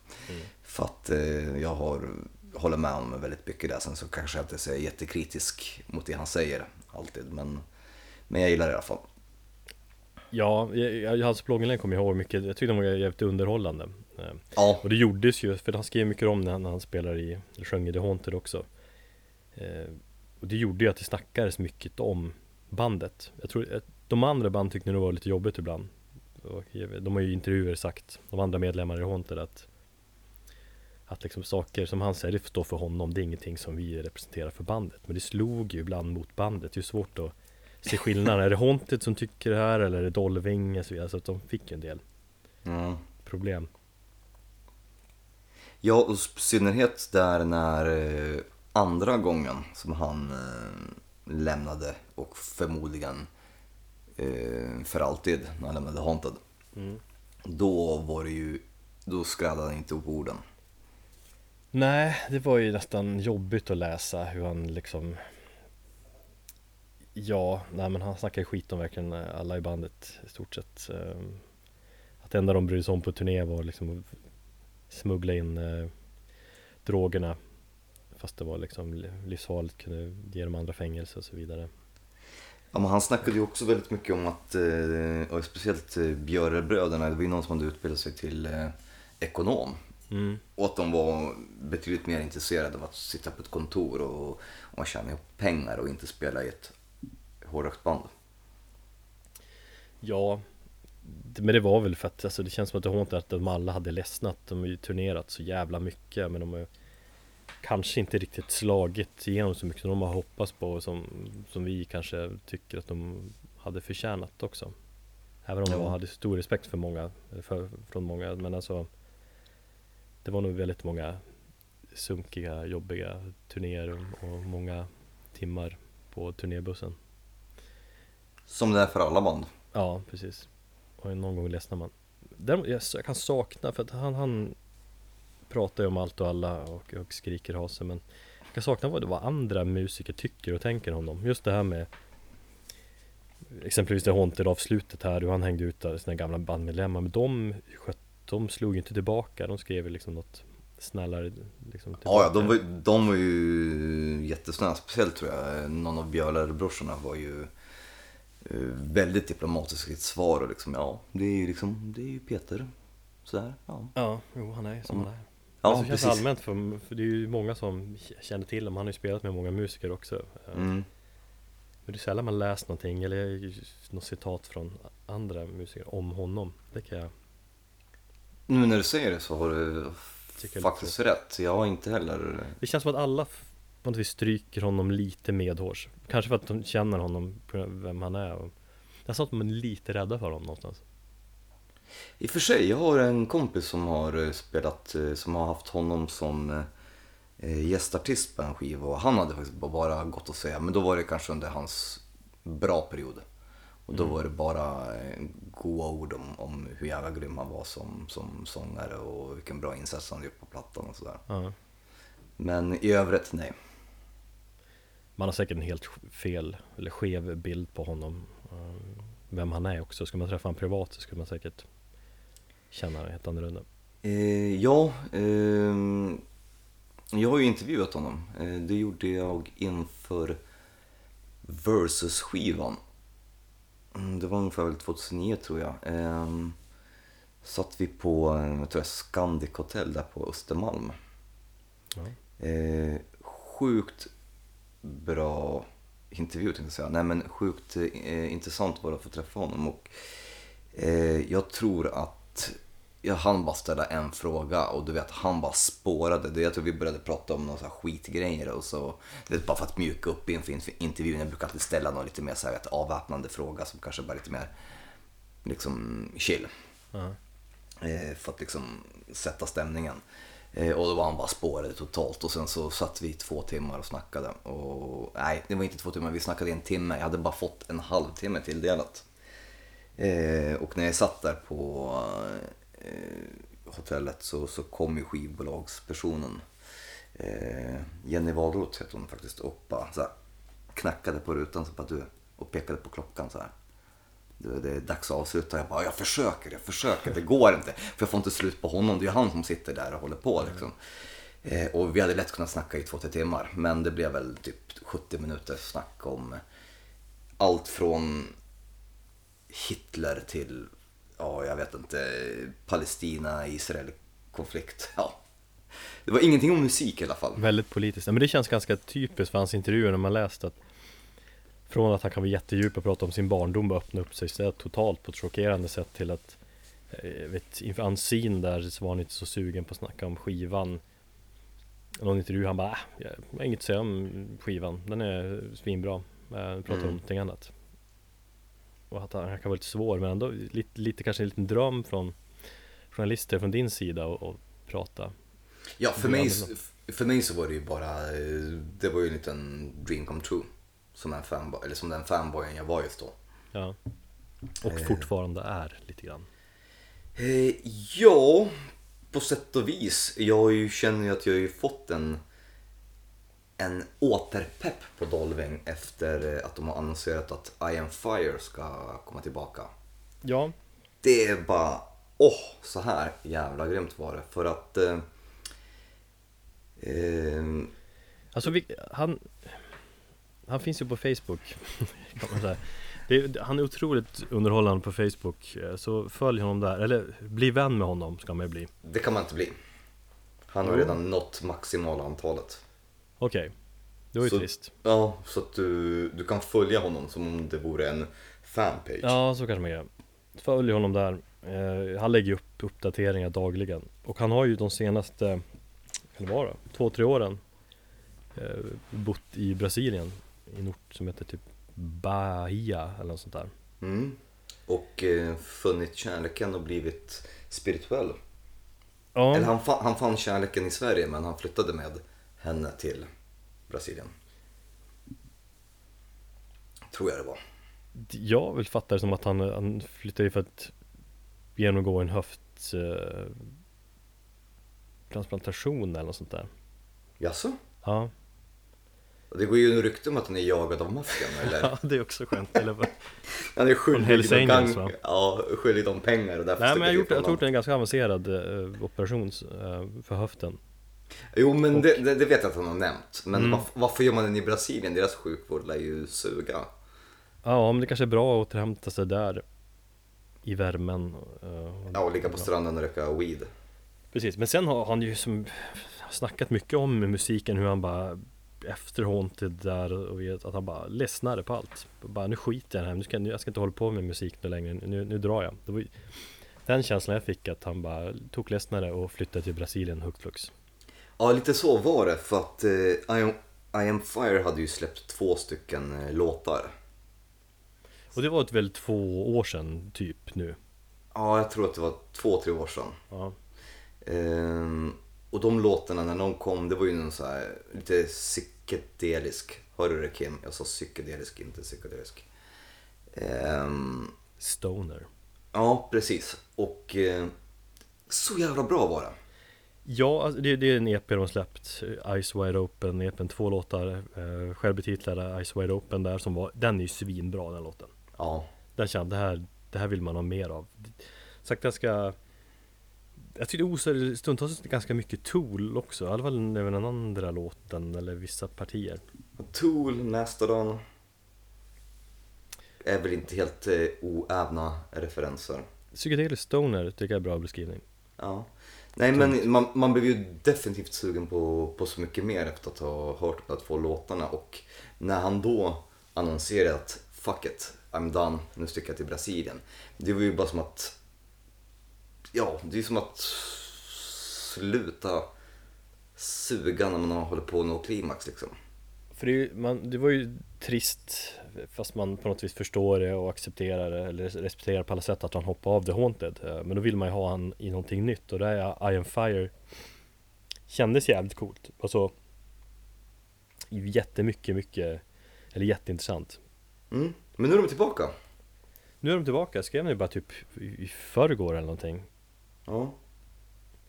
För att eh, jag har, håller med honom väldigt mycket där, sen så kanske jag inte är jättekritisk mot det han säger alltid, men, men jag gillar det i alla fall. Ja, hans blogginlägg kommer jag ihåg mycket, jag tyckte de var jävligt underhållande. Eh, Ja, Och det gjordes ju, för han skrev mycket om det när han spelade i, eller sjöng i The Haunted också. Och det gjorde ju att det snackades mycket om bandet. Jag tror att de andra band tyckte nog det var lite jobbigt ibland. Och de har ju i intervjuer sagt, de andra medlemmarna i Haunted att att liksom saker som han säger, det får stå för honom, det är ingenting som vi representerar för bandet. Men det slog ju ibland mot bandet, det är svårt att se skillnaden. är det Haunted som tycker det här eller är det Dolving och så vidare? Så att de fick ju en del mm. problem. ja och i synnerhet där när eh, andra gången som han eh, lämnade och förmodligen eh, för alltid när han lämnade Haunted. Då var det ju, då skräddade han inte upp orden. Nej, det var ju nästan jobbigt att läsa hur han liksom Ja, nej men han snackade skit om verkligen alla i bandet i stort sett Ehm, Att det enda de brydde sig om på turné var liksom att smuggla in eh, drogerna Fast det var liksom li- livsfarligt, kunde ge dem andra fängelse och så vidare Ja, men han snackade ju också väldigt mycket om att, eh, och speciellt eh, Björrebröderna, det var ju någon som hade utbildat sig till eh, ekonom. mm. Och att de var betydligt mer intresserade av att sitta på ett kontor och, och tjäna ihop pengar och inte spela i ett hårdrocksband. Ja Men det var väl för att alltså, det känns som att det har att de alla hade ledsnat De har ju turnerat så jävla mycket men de har ju Kanske inte riktigt slagit igenom så mycket som de har hoppats på och som, som vi kanske tycker att de hade förtjänat också Även om Ja. hade stor respekt för många, för, från många men alltså Det var nog väldigt många sunkiga, jobbiga turnéer och- och många timmar på turnébussen Som det är för alla band. Ja, precis. Och någon gång ledsnar man. Däremot, jag, jag kan sakna, för att han, han pratar ju om allt och alla och, och skriker hase, men jag kan sakna vad, vad andra musiker tycker och tänker om dem. Just det här med Exempelvis det Haunted avslutet här, hur han hängde ut där, sina gamla bandmedlemmar, men de skötte de slog ju inte tillbaka, de skrev liksom något snällare liksom Ja, ja de, var, de var ju jättesnälla. Speciellt tror jag, någon av Björler-brorsorna var ju eh, väldigt diplomatisk i sitt svar. Och liksom, ja, det är ju liksom, det är ju Peter. Sådär, ja. Ja, jo han är som han är Ja, alltså, precis. allmänt för, för det är ju många som känner till honom, han har ju spelat med många musiker också Mm. Men det är sällan man läst någonting eller något citat från andra musiker om honom Det kan jag Nu när du säger det så har du Tycker jag faktiskt rätt. Jag har inte heller... Det känns som att alla på något vis stryker honom lite medhårs Kanske för att de känner honom, vem han är Det är som att de är lite rädda för honom någonstans I och för sig, jag har en kompis som har eh, spelat, eh, som har haft honom som eh, gästartist på en skiva och han hade faktiskt bara gått att säga, men då var det kanske under hans bra period. Och då var det bara goda ord om, om hur jävla grym han var som, som sångare och vilken bra insats han gjort på plattan och sådär. ja. Men i övrigt, nej. Man har säkert en helt fel eller skev bild på honom eh, Vem han är också, ska man träffa honom privat så skulle man säkert Känna helt annorlunda Eh, ja, ehm, jag har ju intervjuat honom. Eh, det gjorde jag inför Versus-skivan. Mm, det var ungefär väl 2009 tror jag. Ehm, satt vi på eh, jag tror jag, Scandic Hotel där på Östermalm. ja. Eh, sjukt bra intervju tänkte jag säga. Nej men sjukt eh, intressant var det att få träffa honom och eh, jag tror att jag hann bara ställa en fråga och du vet han bara spårade. Det- Jag tror vi började prata om några så skitgrejer och så, du vet, bara för att mjuka upp inför intervjun. Jag brukar alltid ställa någon lite mer så här, vet, avväpnande fråga som kanske bara lite mer liksom chill. Ja. Eh, för att liksom sätta stämningen. Eh, och då var han bara spårade totalt och sen så satt vi i två timmar och snackade. Och, nej, det var inte två timmar, vi snackade i en timme. Jag hade bara fått en halvtimme tilldelat. Eh, och när jag satt där på hotellet så, så kom ju skivbolagspersonen. Eh, Jenny Wahlroth heter hon faktiskt och bara så här, knackade på rutan så bara, du, och pekade på klockan så här. Du, det är dags att avsluta. Jag bara, jag försöker, jag försöker, det går inte. För jag får inte slut på honom, det är han som sitter där och håller på liksom. Eh, och vi hade lätt kunnat snacka i två, tre timmar. Men det blev väl typ 70 minuter snack om allt från Hitler till, ja jag vet inte, Palestina-Israel-konflikt. Ja. Det var ingenting om musik i alla fall. Väldigt politiskt, Ja, men det känns ganska typiskt för hans intervjuer när man läst att Från att han kan vara jättedjup och prata om sin barndom och öppna upp sig så totalt på ett chockerande sätt till att eh, vet, Inför Unseen där så var han inte så sugen på att snacka om skivan Någon intervju han bara äh, jag har inget att säga om skivan, den är svinbra eh, Pratar om Mm. någonting annat Och att han, han kan vara lite svår men ändå lite, lite kanske en liten dröm från Journalister från din sida och, och prata Ja, för mig, för mig så var det ju bara, eh, det var ju en liten dream come true. Som, en fanboy, eller som den fanboyen jag var just då. Ja Och Eh. fortfarande är lite grann Eh, ja, på sätt och vis. Jag känner ju att jag har ju fått en, en återpepp på Dolving efter eh, att de har annonserat att I am Fire ska komma tillbaka. Ja Det är bara, åh, så här jävla grymt var det. För att... Eh, eh, Alltså vi, han Han finns ju på Facebook [laughs] kan man säga. Är- han är otroligt underhållande på Facebook eh, Så följ honom där, eller bli vän med honom ska man ju bli det kan man inte bli. Han har redan nått maximala antalet. Okej Det var ju Så- trist Ja, så att du, du kan följa honom som om det vore en fanpage. Ja så kanske man gör Följ honom där eh, Han lägger upp uppdateringar dagligen Och han har ju de senaste Kan det vara? Två, tre åren eh, Bott i Brasilien I en ort som heter typ Bahia eller något sånt där Mm. Och eh, funnit kärleken och blivit spirituell. Ja, Eller han, fa- han fann kärleken i Sverige men han flyttade med henne till Brasilien. Tror jag det var. Jag vill fatta det som att han, han flyttade för att genomgå en höft eh, eller något sånt där. Jaså? Ja, det går ju en rykte om att han är jagad av maffian eller? [laughs] Ja, det är också skönt. Eller, vad? [laughs] Han är skyldig Angels, gang-? Ja, skyldig dem pengar och därför Nej men jag har gjort, jag en ganska avancerad eh, operation eh, för höften. Jo men det, det, det vet jag att han har nämnt. Men Mm. varf- varför gör man den i Brasilien? Deras sjukvård lär ju suga. Ja, men det kanske är bra att återhämta sig där i värmen. eh, Ja, och ligga på stranden och röka weed. Precis, men sen har han ju som snackat mycket om musiken, hur han bara efter Haunted där och vet att han bara ledsnade på allt. Bara nu skiter jag i det här, nu ska, nu, jag ska inte hålla på med musik nu längre, nu, nu drar jag. Var den känslan jag fick att han bara tog ledsnade och flyttade till Brasilien hux flux. Ja, lite så var det för att eh, I, am, I am Fire hade ju släppt två stycken eh, låtar. Och det var ett väl två år sedan typ nu. Ja, jag tror att det var två, tre år sedan. Ja, Ehm, och de låtarna när de kom, det var ju någon så här lite psykedelisk. Hörde du det Kim? Jag sa psykedelisk, inte psykedelisk. Ehm, Stoner. ja, precis. Och eh, så jävla bra var det. Ja, alltså det, det är en EP de släppt Ice Wide Open, EPn, två låtar eh, Självbetitlade Ice Wide Open där som var Den är ju svinbra den låten Ja, Den kände, det här, det här vill man ha mer av Sagt jag ska Jag tyckte osade stundtals ganska mycket Tool också I alla fall även den andra låten eller vissa partier Tool, Mastodon. Är väl inte helt eh, oävna referenser. Psychedelic Stoner tycker jag är bra beskrivning Ja. Nej men man, man blev ju definitivt sugen på, på så mycket mer efter att ha hört de två låtarna och när han då annonserade att fuck it, I'm done, nu sticker jag till Brasilien. Det var ju bara som att, ja det är som att sluta suga när man har hållit på att nå klimax liksom. För det, ju- man, det var ju trist Fast man på något vis förstår det och accepterar det Eller respekterar på alla sätt att han hoppar av The Haunted Eh, Men då vill man ju ha han i någonting nytt och det är I am Fire Kändes jävligt coolt Alltså Jättemycket, mycket Eller jätteintressant Mm. Men nu är de tillbaka. Nu är de tillbaka, jag skrev nu bara typ i förrgår eller någonting Ja.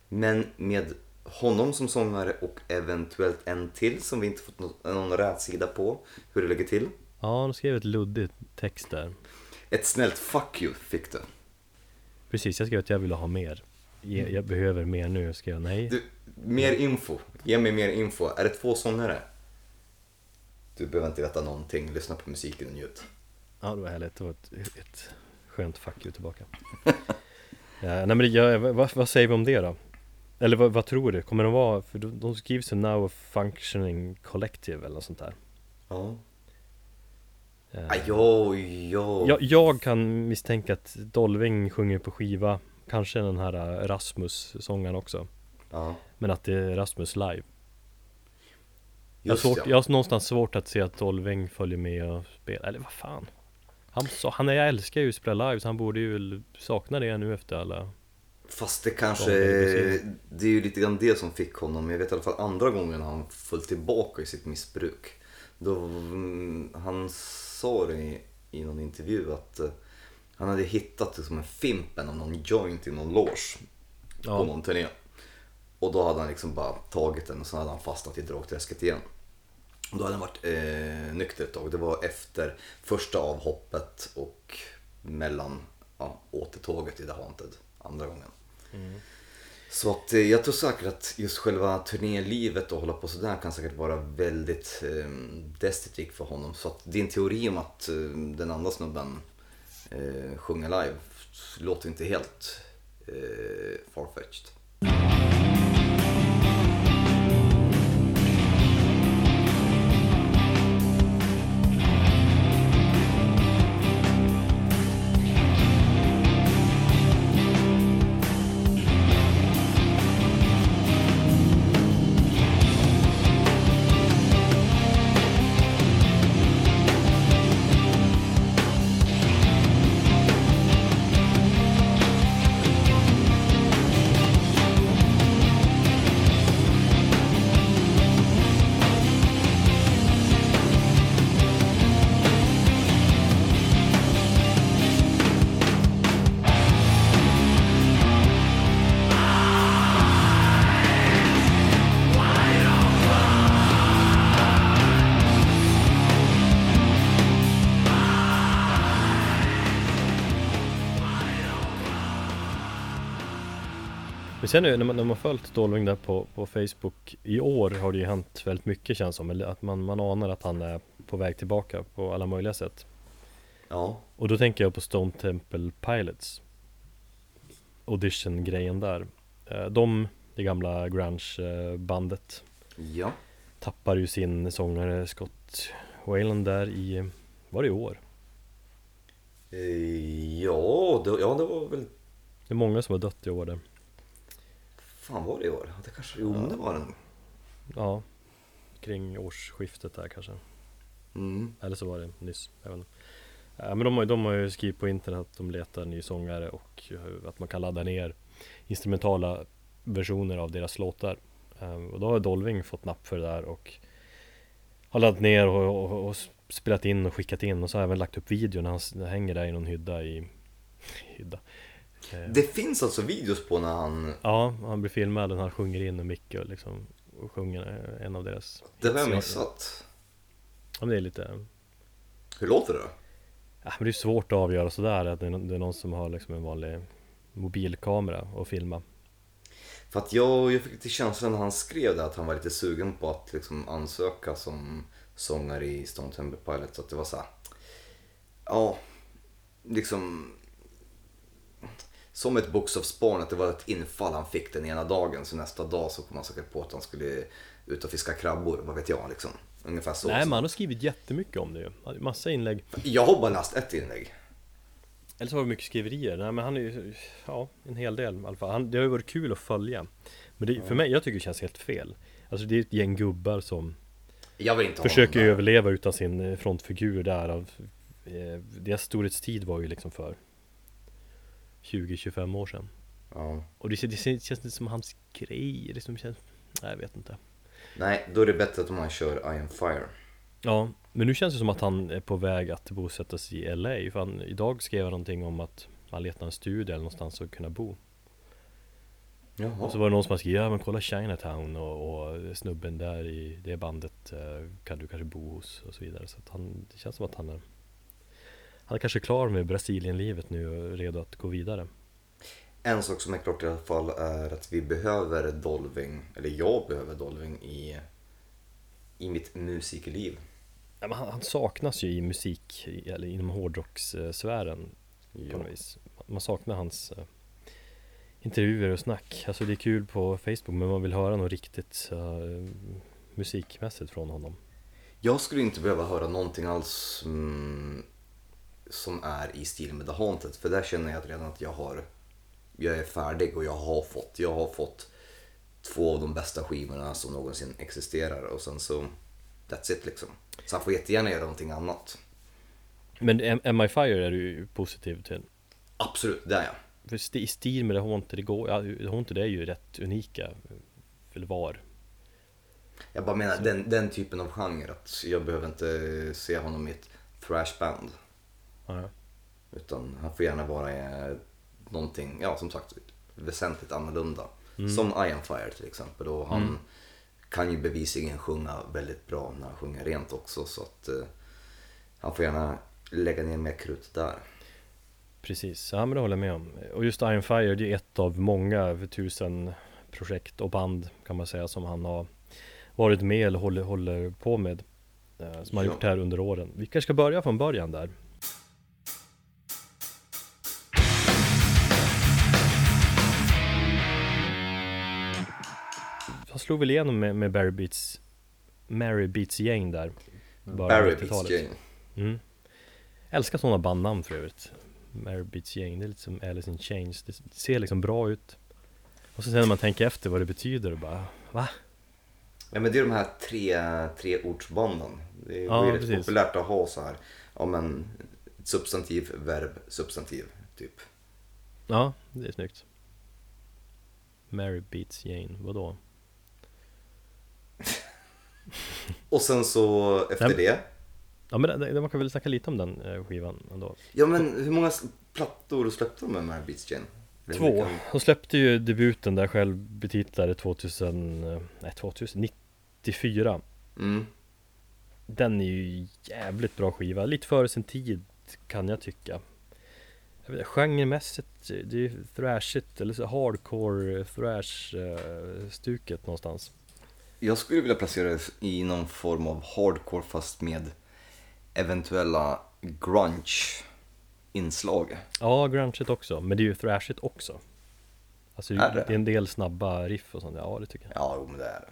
Men med honom som sångare och eventuellt en till som vi inte fått nå- någon rätsida på hur det ligger till. Ja, de skrev ett luddigt text där Ett snällt fuck you fick du. Precis, jag skrev att jag ville ha mer Ge- Jag behöver mer nu, skrev jag nej du. Mer info. Ge mig mer info. Är det två sångare? Du behöver inte veta någonting. Lyssna på musiken och njut. Ja det var härligt, det var ett, ett skönt fuck you tillbaka [laughs] ja, Nej men jag, vad, vad säger vi om det då? Eller vad, vad tror du? Kommer de vara, för de, de skriver sig now a functioning collective eller något sånt där Ja. Eh, Ah, jo, jag, jag kan misstänka att Dolving sjunger på skiva Kanske den här eh, Rasmus-sångaren också Ja. Men att det är Rasmus live jag, har Just svårt, ja. jag har någonstans svårt att se att Dolving följer med och spelar, eller vad fan Han, så, han är, jag älskar ju att spela live så han borde ju sakna det nu efter alla Fast det kanske, det är ju lite grann det som fick honom, jag vet i alla fall andra gången han föll tillbaka i sitt missbruk. Då, mm, han sa det i, i någon intervju att eh, han hade hittat liksom en Fimpen av någon joint i någon loge på Ja. någon turné. Och då hade han liksom bara tagit den och så hade han fastnat i drogträsket igen. Och då hade han varit eh, nykter ett tag. Det var efter första avhoppet och mellan ja, återtåget i The Haunted andra gången. Så att eh, jag tror säkert att just själva turnélivet och hålla på sådär kan säkert vara väldigt eh, destruktivt för honom. Så att din teori om att eh, den andra snubben eh, sjunger live låter inte helt eh, farfetched. Sen nu när man, när man följt Dolving där på, på Facebook I år har det ju hänt väldigt mycket känns som Eller att man, man anar att han är på väg tillbaka på alla möjliga sätt. Ja, Och då tänker jag på Stone Temple Pilots. Audition-grejen där. Eh, De, det gamla grunge-bandet ja. Tappar ju sin sångare Scott Wayland där i, var det i år? Eh, Ja, det, ja, det var väl... Det är många som har dött i år där fan var det i år? Det kanske... Jo, men det var den. Ja, kring årsskiftet där kanske Mm. Eller så var det nyss, jag vet inte. Ja, men de har, ju- de har ju skrivit på internet att de letar ny sångare och eh, att man kan ladda ner instrumentala versioner av deras låtar. Eh, Och då har Dolving fått napp för det där och har laddat ner och, och, och spelat in och skickat in och så har jag även lagt upp video när han hänger där i någon hydda i [laughs] hydda. Eh, Det finns alltså videos på när han... Ja, han blir filmad och han sjunger in och Micke och liksom och sjunger eh, en av deras Det har jag missat. Ja, men det är lite Hur låter det då? Ja, men det är svårt att avgöra sådär att det är, någon som har liksom en vanlig mobilkamera och filma. För att jag, jag fick lite känslan när han skrev det att han var lite sugen på att liksom ansöka som sångare i Stone Temple Pilots. Att det var så här, Ja, liksom... Som ett bokstavsbarn, att det var ett infall han fick den ena dagen. Så nästa dag så kom han säkert på att han skulle ut och fiska krabbor. Vad vet jag liksom. Ungefär så. Nej, men han har skrivit jättemycket om det ju. Massa inlägg. Jag har bara läst ett inlägg. Eller så har vi mycket skriverier. Nej, men han är ju, ja, en hel del i alla fall. Han, det har ju varit kul att följa. Men det, för mig, jag tycker det känns helt fel. Alltså det är ett gäng gubbar som försöker överleva utan sin eh, frontfigur där av eh, Deras storhetstid var ju liksom för 20-25 år sedan. Ja. Och det, det, känns inte som hans grej. Det som känns, nej, jag vet inte. Nej, då är det bättre att man kör I am fire. Ja, men nu känns det som att han är på väg att bosätta sig i LA För han, idag skrev han någonting om att han letar en studie eller någonstans att kunna bo Jaha. Och så var det någon som skrivit, ja men kolla Chinatown och, och snubben där i det bandet eh, kan du kanske bo hos och så vidare Så att han, det känns som att han är Han är kanske klar med Brasilienlivet nu och redo att gå vidare En sak som är klart i alla fall är att vi behöver Dolving, eller jag behöver Dolving i, i mitt musikliv. ja, men han, han saknas ju i musik, eller inom hårdrockssfären på något vis. Man saknar hans eh, intervjuer och snack. Alltså det är kul på Facebook men man vill höra något riktigt eh, musikmässigt från honom. Jag skulle inte behöva höra någonting alls mm, som är i stil med The Haunted. För där känner jag redan att jag har, jag är färdig och jag har fått, jag har fått två av de bästa skivorna som någonsin existerar och sen så, that's it liksom. Så han får jättegärna göra någonting annat. Men M- Am I Fire är du ju positiv till. Absolut, det är jag. För i stil med det Haunted, det går, ja, Haunted är ju rätt unika. Eller var. Jag bara menar den, den typen av genre, att jag behöver inte se honom i ett thrashband. Ja. Utan han får gärna vara i någonting, ja som sagt, väsentligt annorlunda. Som I am fire till exempel. Och han kan ju bevisligen sjunga väldigt bra när han sjunger rent också. Så att eh, han får gärna lägga ner mer krut där. Precis, ja men det håller jag med om. Och just Iron Fire, det är ett av många över tusen projekt och band kan man säga som han har varit med eller håller, håller på med. eh, Som han Ja. gjort här under åren. Vi kanske ska börja från början där. Slog väl igenom med, med Barry Beats Mary Beats gäng där. bara Barry 90-talet. Beats Jane. Mm. Älskar sådana bandnamn för övrigt Mary Beats Gäng, det är lite som Alice in Chains Det ser liksom bra ut Och så sen när man tänker efter vad det betyder och bara Va? Ja men det är de här tre, tre ordsbanden. Det är Ja, ju rätt precis. populärt att ha så här. Ja men substantiv, verb, substantiv typ. Ja, det är snyggt Mary Beats Jane, vadå? Och sen så efter Nej, det. Ja men det, det, man kan väl snacka lite om den eh, skivan ändå Ja men hur många plattor släppte de med Mary Beats Jane? Två, de släppte ju debuten där själv betitlade 2000, eh, nej 2094 Mm. Den är ju jävligt bra skiva, lite före sin tid kan jag tycka jag vet, genremässigt, det är ju thrashigt eller så hardcore thrash eh, stuket någonstans. Jag skulle vilja placera det i någon form av hardcore fast med eventuella grunge-inslag. Ja, grungeigt också, men det är ju thrashigt också. Alltså Är det? det är en del snabba riff och sånt, ja det tycker jag. Ja, jo, men det är det.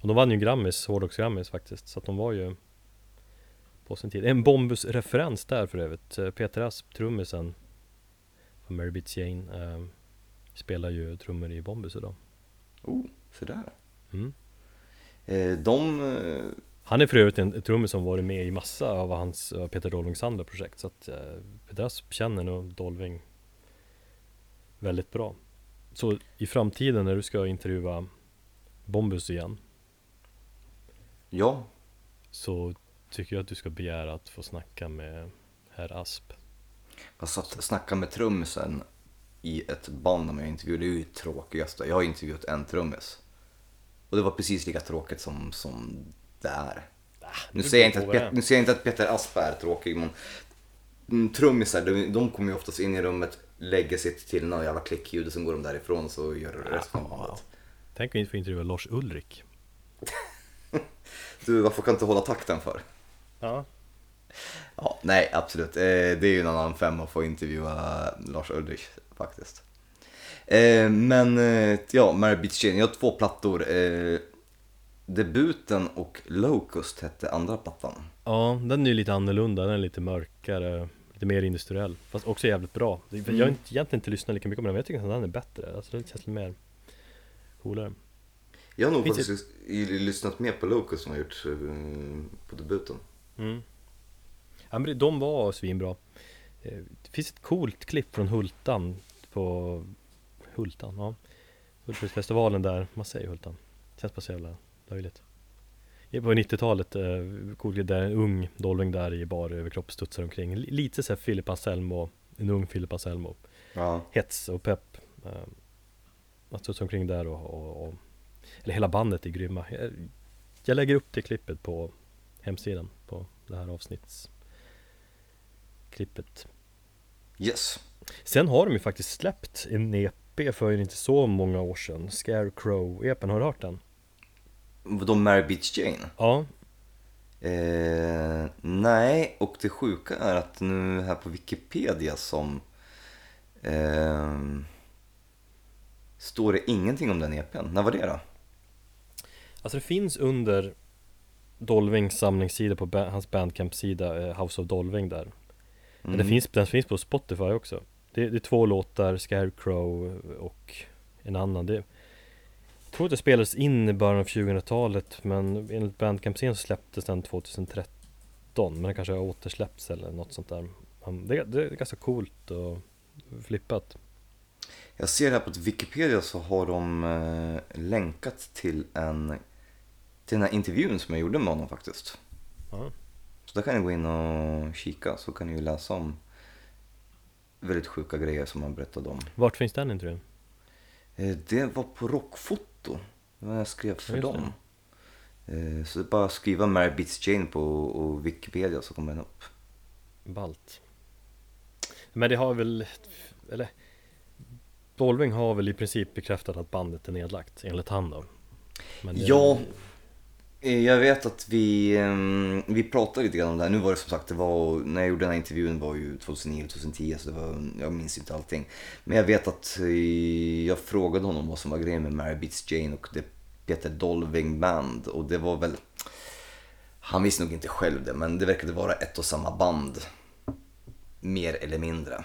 Och de vann ju Grammis, Hårdrocks Grammis faktiskt, så att de var ju på sin tid. En Bombus-referens där för övrigt. Eh, Peter Asp, trummisen från Mary Beats Jane, eh, spelar ju trummor i Bombus idag. Oh, så där. Mm. Eh, de... eh, Han är för övrigt en trummis som varit med i massa av hans, Peter Dolvings andra projekt, så att eh, Peter Asp känner nog Dolving väldigt bra. Så i framtiden när du ska intervjua Bombus igen, Ja, så tycker jag att du ska begära att få snacka med herr Asp. jag satt och snackade med trummisen i ett band om jag intervjuade. Det är ju tråkigast. Jag har intervjuat en trummis. Och det var precis lika tråkigt som, som det är. Nu säger, jag inte att Pet- nu säger jag inte att Peter Asp är tråkig, men mm, trummisar, de, de kommer ju oftast in i rummet, lägger sitt till något jävla klickljud och sen går de därifrån så gör de resten av bandet. Tänk om vi inte får intervjua Lars Ulrik. [laughs] Du, varför kan du inte hålla takten för? Ja. Ja, nej, absolut. Eh, det är ju en annan femma att få intervjua Lars Ulrich faktiskt. Eh, men eh, ja, Mary Beach Jane, jag har två plattor. Eh, debuten och Locust hette andra plattan. Ja, den är ju lite annorlunda, den är lite mörkare, lite mer industriell. Fast också jävligt bra. Jag har inte, egentligen inte lyssnat lika mycket på den, men jag tycker att den är bättre. Alltså den känns lite mer coolare. Jag har nog Finns faktiskt i- lyssnat mer på Locust som jag gjort eh, på debuten. Mm. Ja, men de var svinbra. Det finns ett coolt klipp från Hultan på Hultan, ja. Hultsfredsfestivalen där, man säger Hultan. Känns bara så jävla löjligt. Det På 90-talet, eh, där en ung Dolving där i bar överkropp studsar omkring. Li- Lite såhär Filip Anselmo, en ung Filip Anselmo. Ja. Hets och pepp. Eh, Att studsa omkring där och, och, och eller hela bandet är grymma. Jag, jag lägger upp det klippet på hemsidan på det här avsnittsklippet. Yes. Sen har de ju faktiskt släppt en EP för inte så många år sedan. Scarecrow-EPen, har du hört den? Vadå Mary Beach Jane? Ja, Eh, nej, och det sjuka är att nu här på Wikipedia som ehm, står det ingenting om den EPn. När var det då? alltså det finns under Dolvings samlingssida på ba- hans bandcamp-sida, eh, House of Dolving där. Men det Mm. finns, den finns på Spotify också. Det, det är två låtar, Scarecrow och en annan. Det, jag tror att det spelades in i början av 2000-talet men enligt Bandcamp-scenen så släpptes den 2013 men den kanske har återsläppts eller något sånt där. Det, det är ganska coolt och flippat. Jag ser här på Wikipedia så har de eh, länkat till en till den här intervjun som jag gjorde med honom faktiskt. Ja. Så där kan ni gå in och kika så kan ni ju läsa om väldigt sjuka grejer som han berättade om. Vart finns den intervjun? Eh, Det var på Rockfoto. Det var när jag skrev för Ja, dem. Eh, Så det är bara att skriva Mary Beats Jane på och Wikipedia så kommer den upp. Balt. Men det har väl, eller Dolving har väl i princip bekräftat att bandet är nedlagt enligt han då. Men det- Ja, jag vet att vi, eh, vi pratade lite grann om det här. Nu var det som sagt, det var, när jag gjorde den här intervjun var ju 2009-2010 så det var, jag minns inte allting. Men jag vet att eh, jag frågade honom vad som var grejen med Mary Beats Jane och det Peter Dolving Band och det var väl han visste nog inte själv det, men det verkade vara ett och samma band. Mer eller mindre.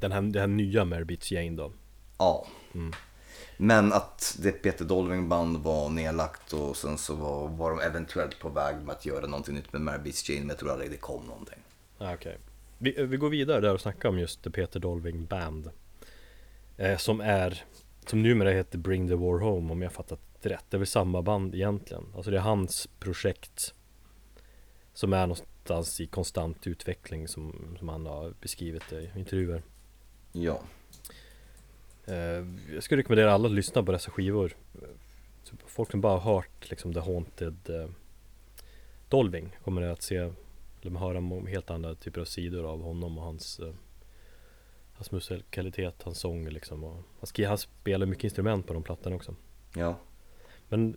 Den här, det här nya Mary Beats Jane då. Ja. Mm. Men att det Peter Dolving band var nedlagt och sen så var, var de eventuellt på väg med att göra någonting nytt med Mary Beats Jane, men jag tror aldrig det kom någonting. Ah, Okej. Vi, vi går vidare där och snackar om just The Peter Dolving Band. Eh, som är, som numera heter Bring the War Home om jag fattat rätt. Det är väl samma band egentligen. Alltså det är hans projekt som är någonstans i konstant utveckling som, som han har beskrivit det i intervjuer. Ja. Eh, jag skulle rekommendera alla att lyssna på dessa skivor. Folk som bara har hört liksom The Haunted eh, Dolving kommer att se eller höra om helt andra typer av sidor av honom och hans, eh, Hans musikalitet, hans sång liksom och han, han spelar mycket instrument på de plattorna också Ja. Men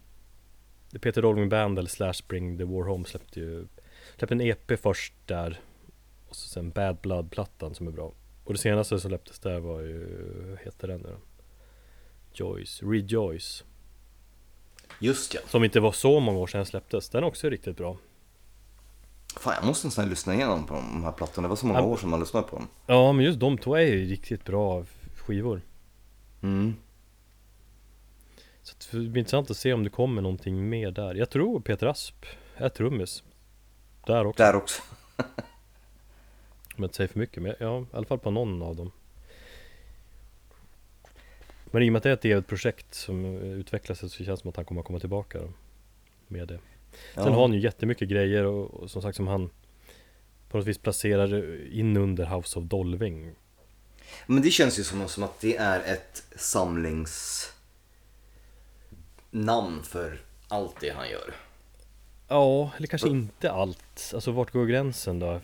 Peter Dolving Band eller Slash Bring the War Home släppte ju Släppte en EP först där Och så sen Bad Blood-plattan som är bra Och det senaste som släpptes där var ju, vad heter den nu då? Joyce, Rejoice Just ja. Som inte var så många år sedan släpptes Den är också riktigt bra Fan, jag måste nästan lyssna igenom på de här plattorna. Det var så många Ja. år sedan man lyssnade på dem. Ja men just de två är ju riktigt bra skivor Mm. Så det blir intressant att se om det kommer någonting mer där Jag tror Peter Asp är trummis Där också Där också. [laughs] Jag inte säger för mycket, men ja, i alla fall på någon av dem Men i och med att det är ett evigt projekt som utvecklas så känns det som att han kommer att komma tillbaka med det Sen Ja. har han ju jättemycket grejer och, och som sagt som han på något vis placerar in under House of Dolving Men det känns ju som, som att det är ett samlingsnamn för allt det han gör. Ja, eller kanske inte allt Alltså vart går gränsen då?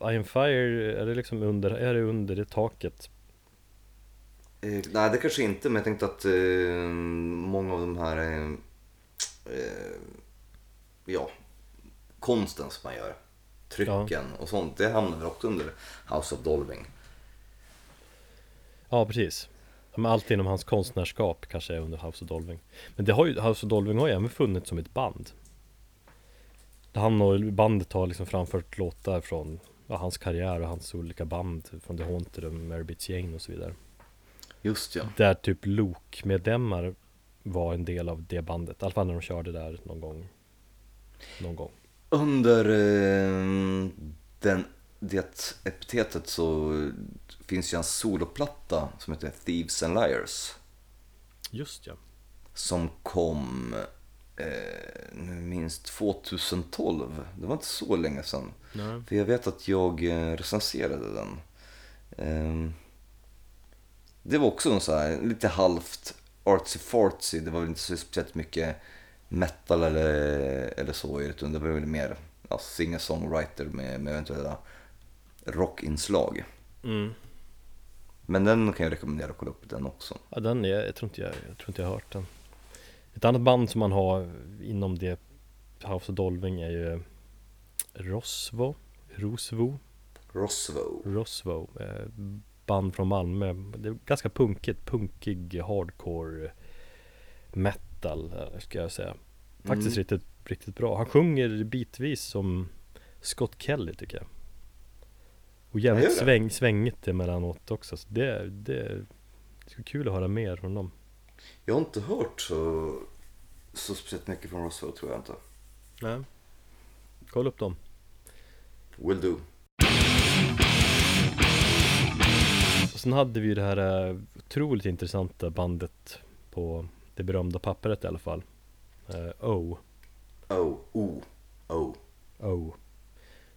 Iron Fire, är det liksom under, är det under det taket? Eh, nej, det kanske inte, men jag tänkte att eh, många av de här eh, eh, ja, konsten som man gör, trycken och sånt, det hamnar väl också under House of Dolving. Ja, precis. Ja, Men allt inom hans konstnärskap kanske är under House of Dolving. Men det har ju, House of Dolving har ju även funnits som ett band. Där han och bandet har liksom framfört låtar från ja, hans karriär och hans olika band. Från The Haunted och Mary Beats Jane och så vidare. Just ja. Där typ Luke-medlemmar var en del av det bandet. I alla fall när de körde där någon gång. Någon gång. Under eh, den, det epitetet så finns ju en soloplatta som heter Thieves and Liars. Just ja. som kom eh, minst 2012. Det var inte så länge sedan. Nej. För jag vet att jag eh, recenserade den. Ehm, det var också en så här, lite halvt artsy fartsy. Det var väl inte så speciellt mycket metal eller, eller så i det. utan Det var väl mer ja, singer-songwriter med, med eventuella rockinslag. Mm. Men den kan jag rekommendera att kolla upp den också. Ja, den är, jag tror inte jag, jag tror inte jag har hört den. Ett annat band som man har inom det House of Dolving är ju Rosvo, Rosvo, Rosvo. Rosvo, eh, band från Malmö. Det är ganska punkigt, punkig hardcore metal eh, ska jag säga. Faktiskt Mm. riktigt, riktigt bra. Han sjunger bitvis som Scott Kelly tycker jag. Och jävligt sväng, svängigt emellanåt också. Så det, det, det skulle kul att höra mer från dem. Jag har inte hört så, så speciellt mycket från Roswell tror jag inte. Nej. Kolla upp dem. Will do. Och sen hade vi ju det här eh, otroligt intressanta bandet på det berömda pappret i alla fall. Eh, O. Oh, oh, oh. O.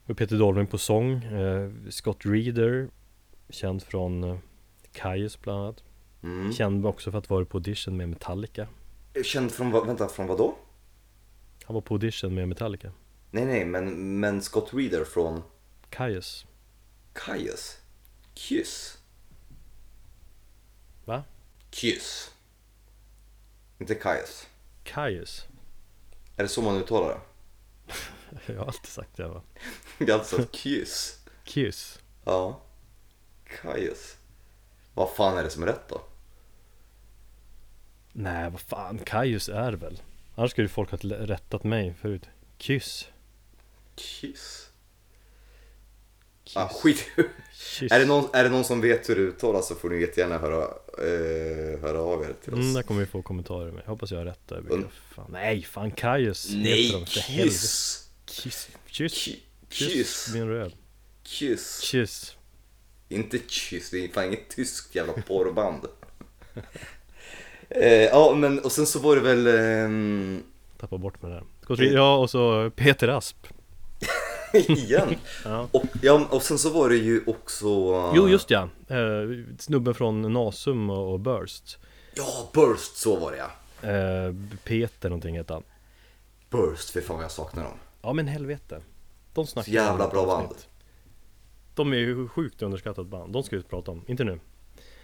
Och Peter Dolving på sång. Eh, Scott Reeder. Känd från eh, Kaius bland annat. Mm. Känd också för att vara på audition med Metallica. Känd från vänta, från vad då? Han var på audition med Metallica. Nej, nej, men, men Scott Reeder från Kaius. Kaius. Kyss. Va? Kyss. Inte Kaius. Kaius. Är det så man uttalar det? [laughs] Jag har alltid sagt det va? [laughs] Jag har alltid sagt kyss. Kiss. Ja. Kaius. Vad fan är det som är rätt då? Nej vad fan, Kaius är väl? Annars skulle folk ha rättat mig förut. Kyss. Kyss. Kyss. Ah, skit Kyss. är, det någon, är det någon som vet hur det uttalas så får ni jättegärna höra, eh, höra av er till oss. Mm, där kommer vi få kommentarer med. Jag hoppas jag har rätt där. Mm. Fan. Nej, fan heter Nej, kyss! Kiss. Kyss. Ky- Kyss. Kyss. Min röd. Kyss. Kyss. Inte kyss, det är fan inget tyskt jävla porrband. [laughs] eh, ja, men och sen så var det väl... ehm, Tappa bort där. Scott Reed- Ja, och så Peter Asp. [laughs] igen. [laughs] Ja. Och, ja, och sen så var det ju också... Jo, just ja. Eh, snubben från Nasum och och Burst. Ja, Burst, så var det ja. Eh, Peter någonting heter han. Burst, för fan vad jag saknar dem. Ja men helvete. De snackar Så jävla bra band. De är ju sjukt underskattat band. De ska vi prata om, inte nu.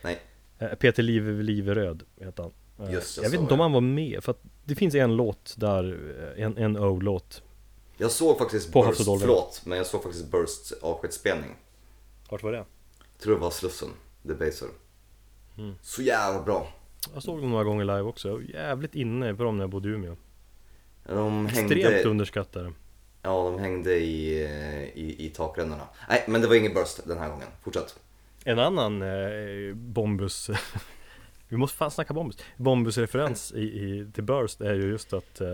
Nej. Eh, Peter Liv, Liveröd heter han. Eh, Just det, jag vet inte om han var med, för att det finns en låt där, eh, en, en O-låt. Jag såg faktiskt På Burst, förlåt, men jag såg faktiskt Burst avskedsspelning. Vart var det? Tror det var Slussen, The Baser. Mm. Så jävla bra. Jag såg dem några gånger live också, Jag var jävligt inne på dem när jag bodde i Umeå. De Extremt hängde, underskattade. ja, de hängde i, i, i takrännorna. Nej, men det var ingen Burst den här gången. Fortsätt. En annan eh, Bombus [laughs] Vi måste fan snacka Bombus Bombus referens i, i, till Burst är ju just att eh,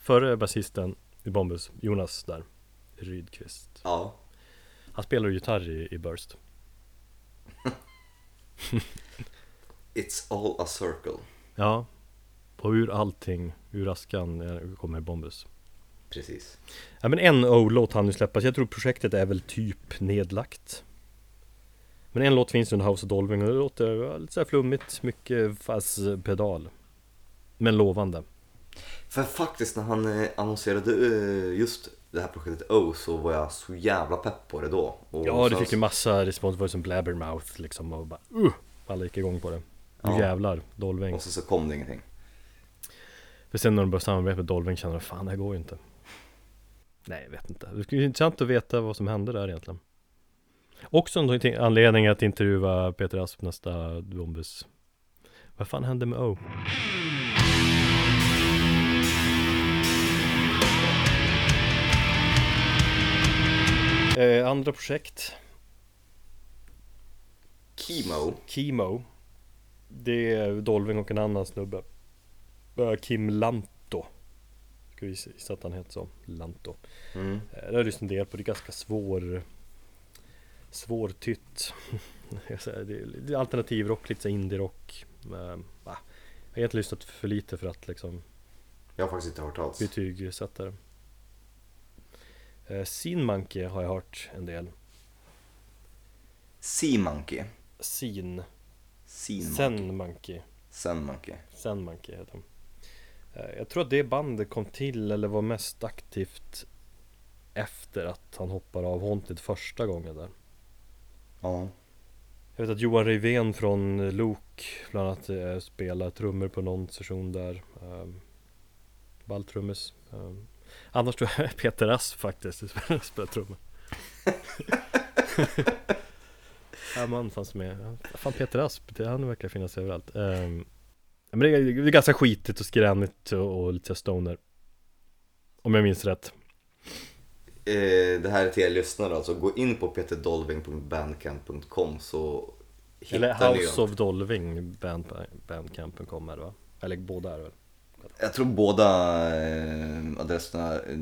Förre basisten i Bombus, Jonas där Rydqvist Ja. Han spelar ju gitarr i, i Burst [laughs] It's all a circle. Ja Och ur allting, ur askan eh, kommer Bombus Precis. Ja men en O-låt han nu släppas, jag tror projektet är väl typ nedlagt Men en låt finns under House of Dolving och det låter lite så flummigt, mycket fast pedal. Men lovande. För faktiskt när han eh, annonserade eh, just det här projektet O så var jag så jävla pepp på det då. Och Ja, det sen fick ju massa respons, det var ju som Blabbermouth liksom och bara uh, Alla gick igång på det. Nu Ja. jävlar, Dolving. Och så, så kom det ingenting. För sen när de började samarbeta med Dolving kände de fan det här går ju inte. Nej, jag vet inte. Det skulle ju intressant att veta vad som hände där egentligen Också en anledning att intervjua Peter Asp nästa Bombus Vad fan hände med O? Eh, andra projekt. Chemo. Kimo Det är Dolving och en annan snubbe. Kim Lanto. Ska vi att han heter så? Lanto. Mm. Eh, Det har jag lyssnat en del på, det är ganska svår Svårtytt [laughs] alternativrock, lite så här indie-rock va? Jag har egentligen lyssnat för lite för att liksom Jag har faktiskt inte hört alls. betygsätta det eh, Sin Monkey har jag hört en del Sea Monkey. Sin Monkey. Sen Monkey Sen Monkey. Sen Monkey heter de. Eh, Jag tror att det bandet kom till eller var mest aktivt efter att han hoppade av Haunted första gången där. Ja. Jag vet att Johan Rivén från Lok bland annat eh, spelar trummor på någon session där. Um, Balltrummis. Um, annars tror jag [laughs] Peter Asp faktiskt spelar trummor. [laughs] Ja man fanns med. Fan Peter Asp, han verkar finnas överallt. Um, men det är, det är ganska skitigt och skränigt och, och lite stoner. Om jag minns rätt. Eh, det här är till er lyssnare alltså. Gå in på peterdolving.bandcamp.com så hittar Eller ni House of Dolving band, Bandcampen kommer det va? Eller båda är det väl? Jag tror båda eh, adresserna eh,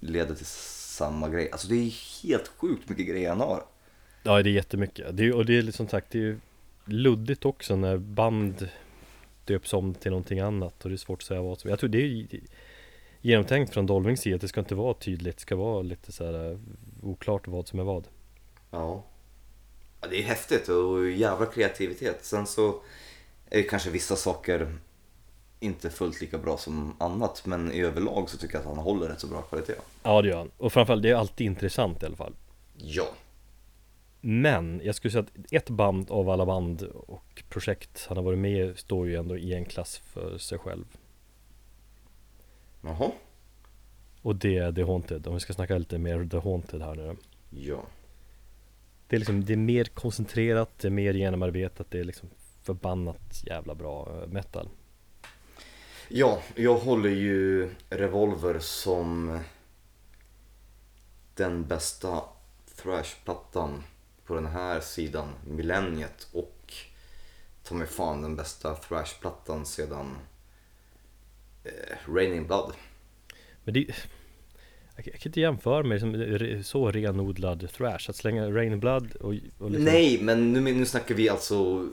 leder till samma grej. Alltså det är helt sjukt mycket grejer han har. Ja det är jättemycket. Det är, och det är liksom sagt, det är ju luddigt också när band döps om till någonting annat och det är svårt att säga vad som Jag tror det är genomtänkt från Dolvings sida att det ska inte vara tydligt, det ska vara lite så här eh, oklart vad som är vad. Ja. ja det är häftigt och jävla kreativitet. Sen så är kanske vissa saker inte fullt lika bra som annat. Men i överlag så tycker jag att han håller rätt så bra kvalitet. Ja det gör han. Och framförallt det är alltid intressant i alla fall. Ja. Men jag skulle säga att ett band av alla band och projekt han har varit med i står ju ändå i en klass för sig själv. Jaha. Och det är The Haunted. Om vi ska snacka lite mer The Haunted här nu. Ja. Det är liksom, det är mer koncentrerat, det är mer genomarbetat, det är liksom förbannat jävla bra eh, metal. Ja, jag håller ju Revolver som den bästa thrashplattan på den här sidan millenniet och ta mig fan den bästa thrashplattan sedan eh, Raining Blood. Men det jag, kan- inte jämföra med liksom, så renodlad thrash, att slänga Rain Blood och, och liksom, Nej, men nu, nu snackar vi alltså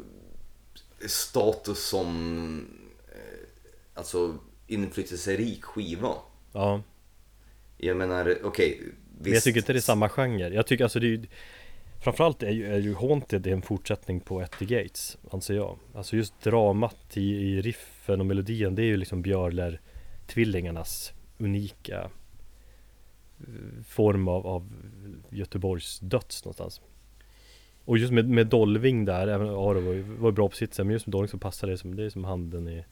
status som eh, alltså inflytelserik skiva. Ja, Jag menar, okej. men jag tycker inte det är samma genre. Jag tycker alltså det är ju Framförallt är ju, är ju Haunted en fortsättning på At the Gates, anser jag. Alltså just dramat i, i riffen och melodin, det är ju liksom Björler tvillingarnas unika eh, form av, av Göteborgs döds någonstans. Och just med, med Dolving där, även Aro var ju var bra på sitt sätt, men just med Dolving så passar det som, det är som handen i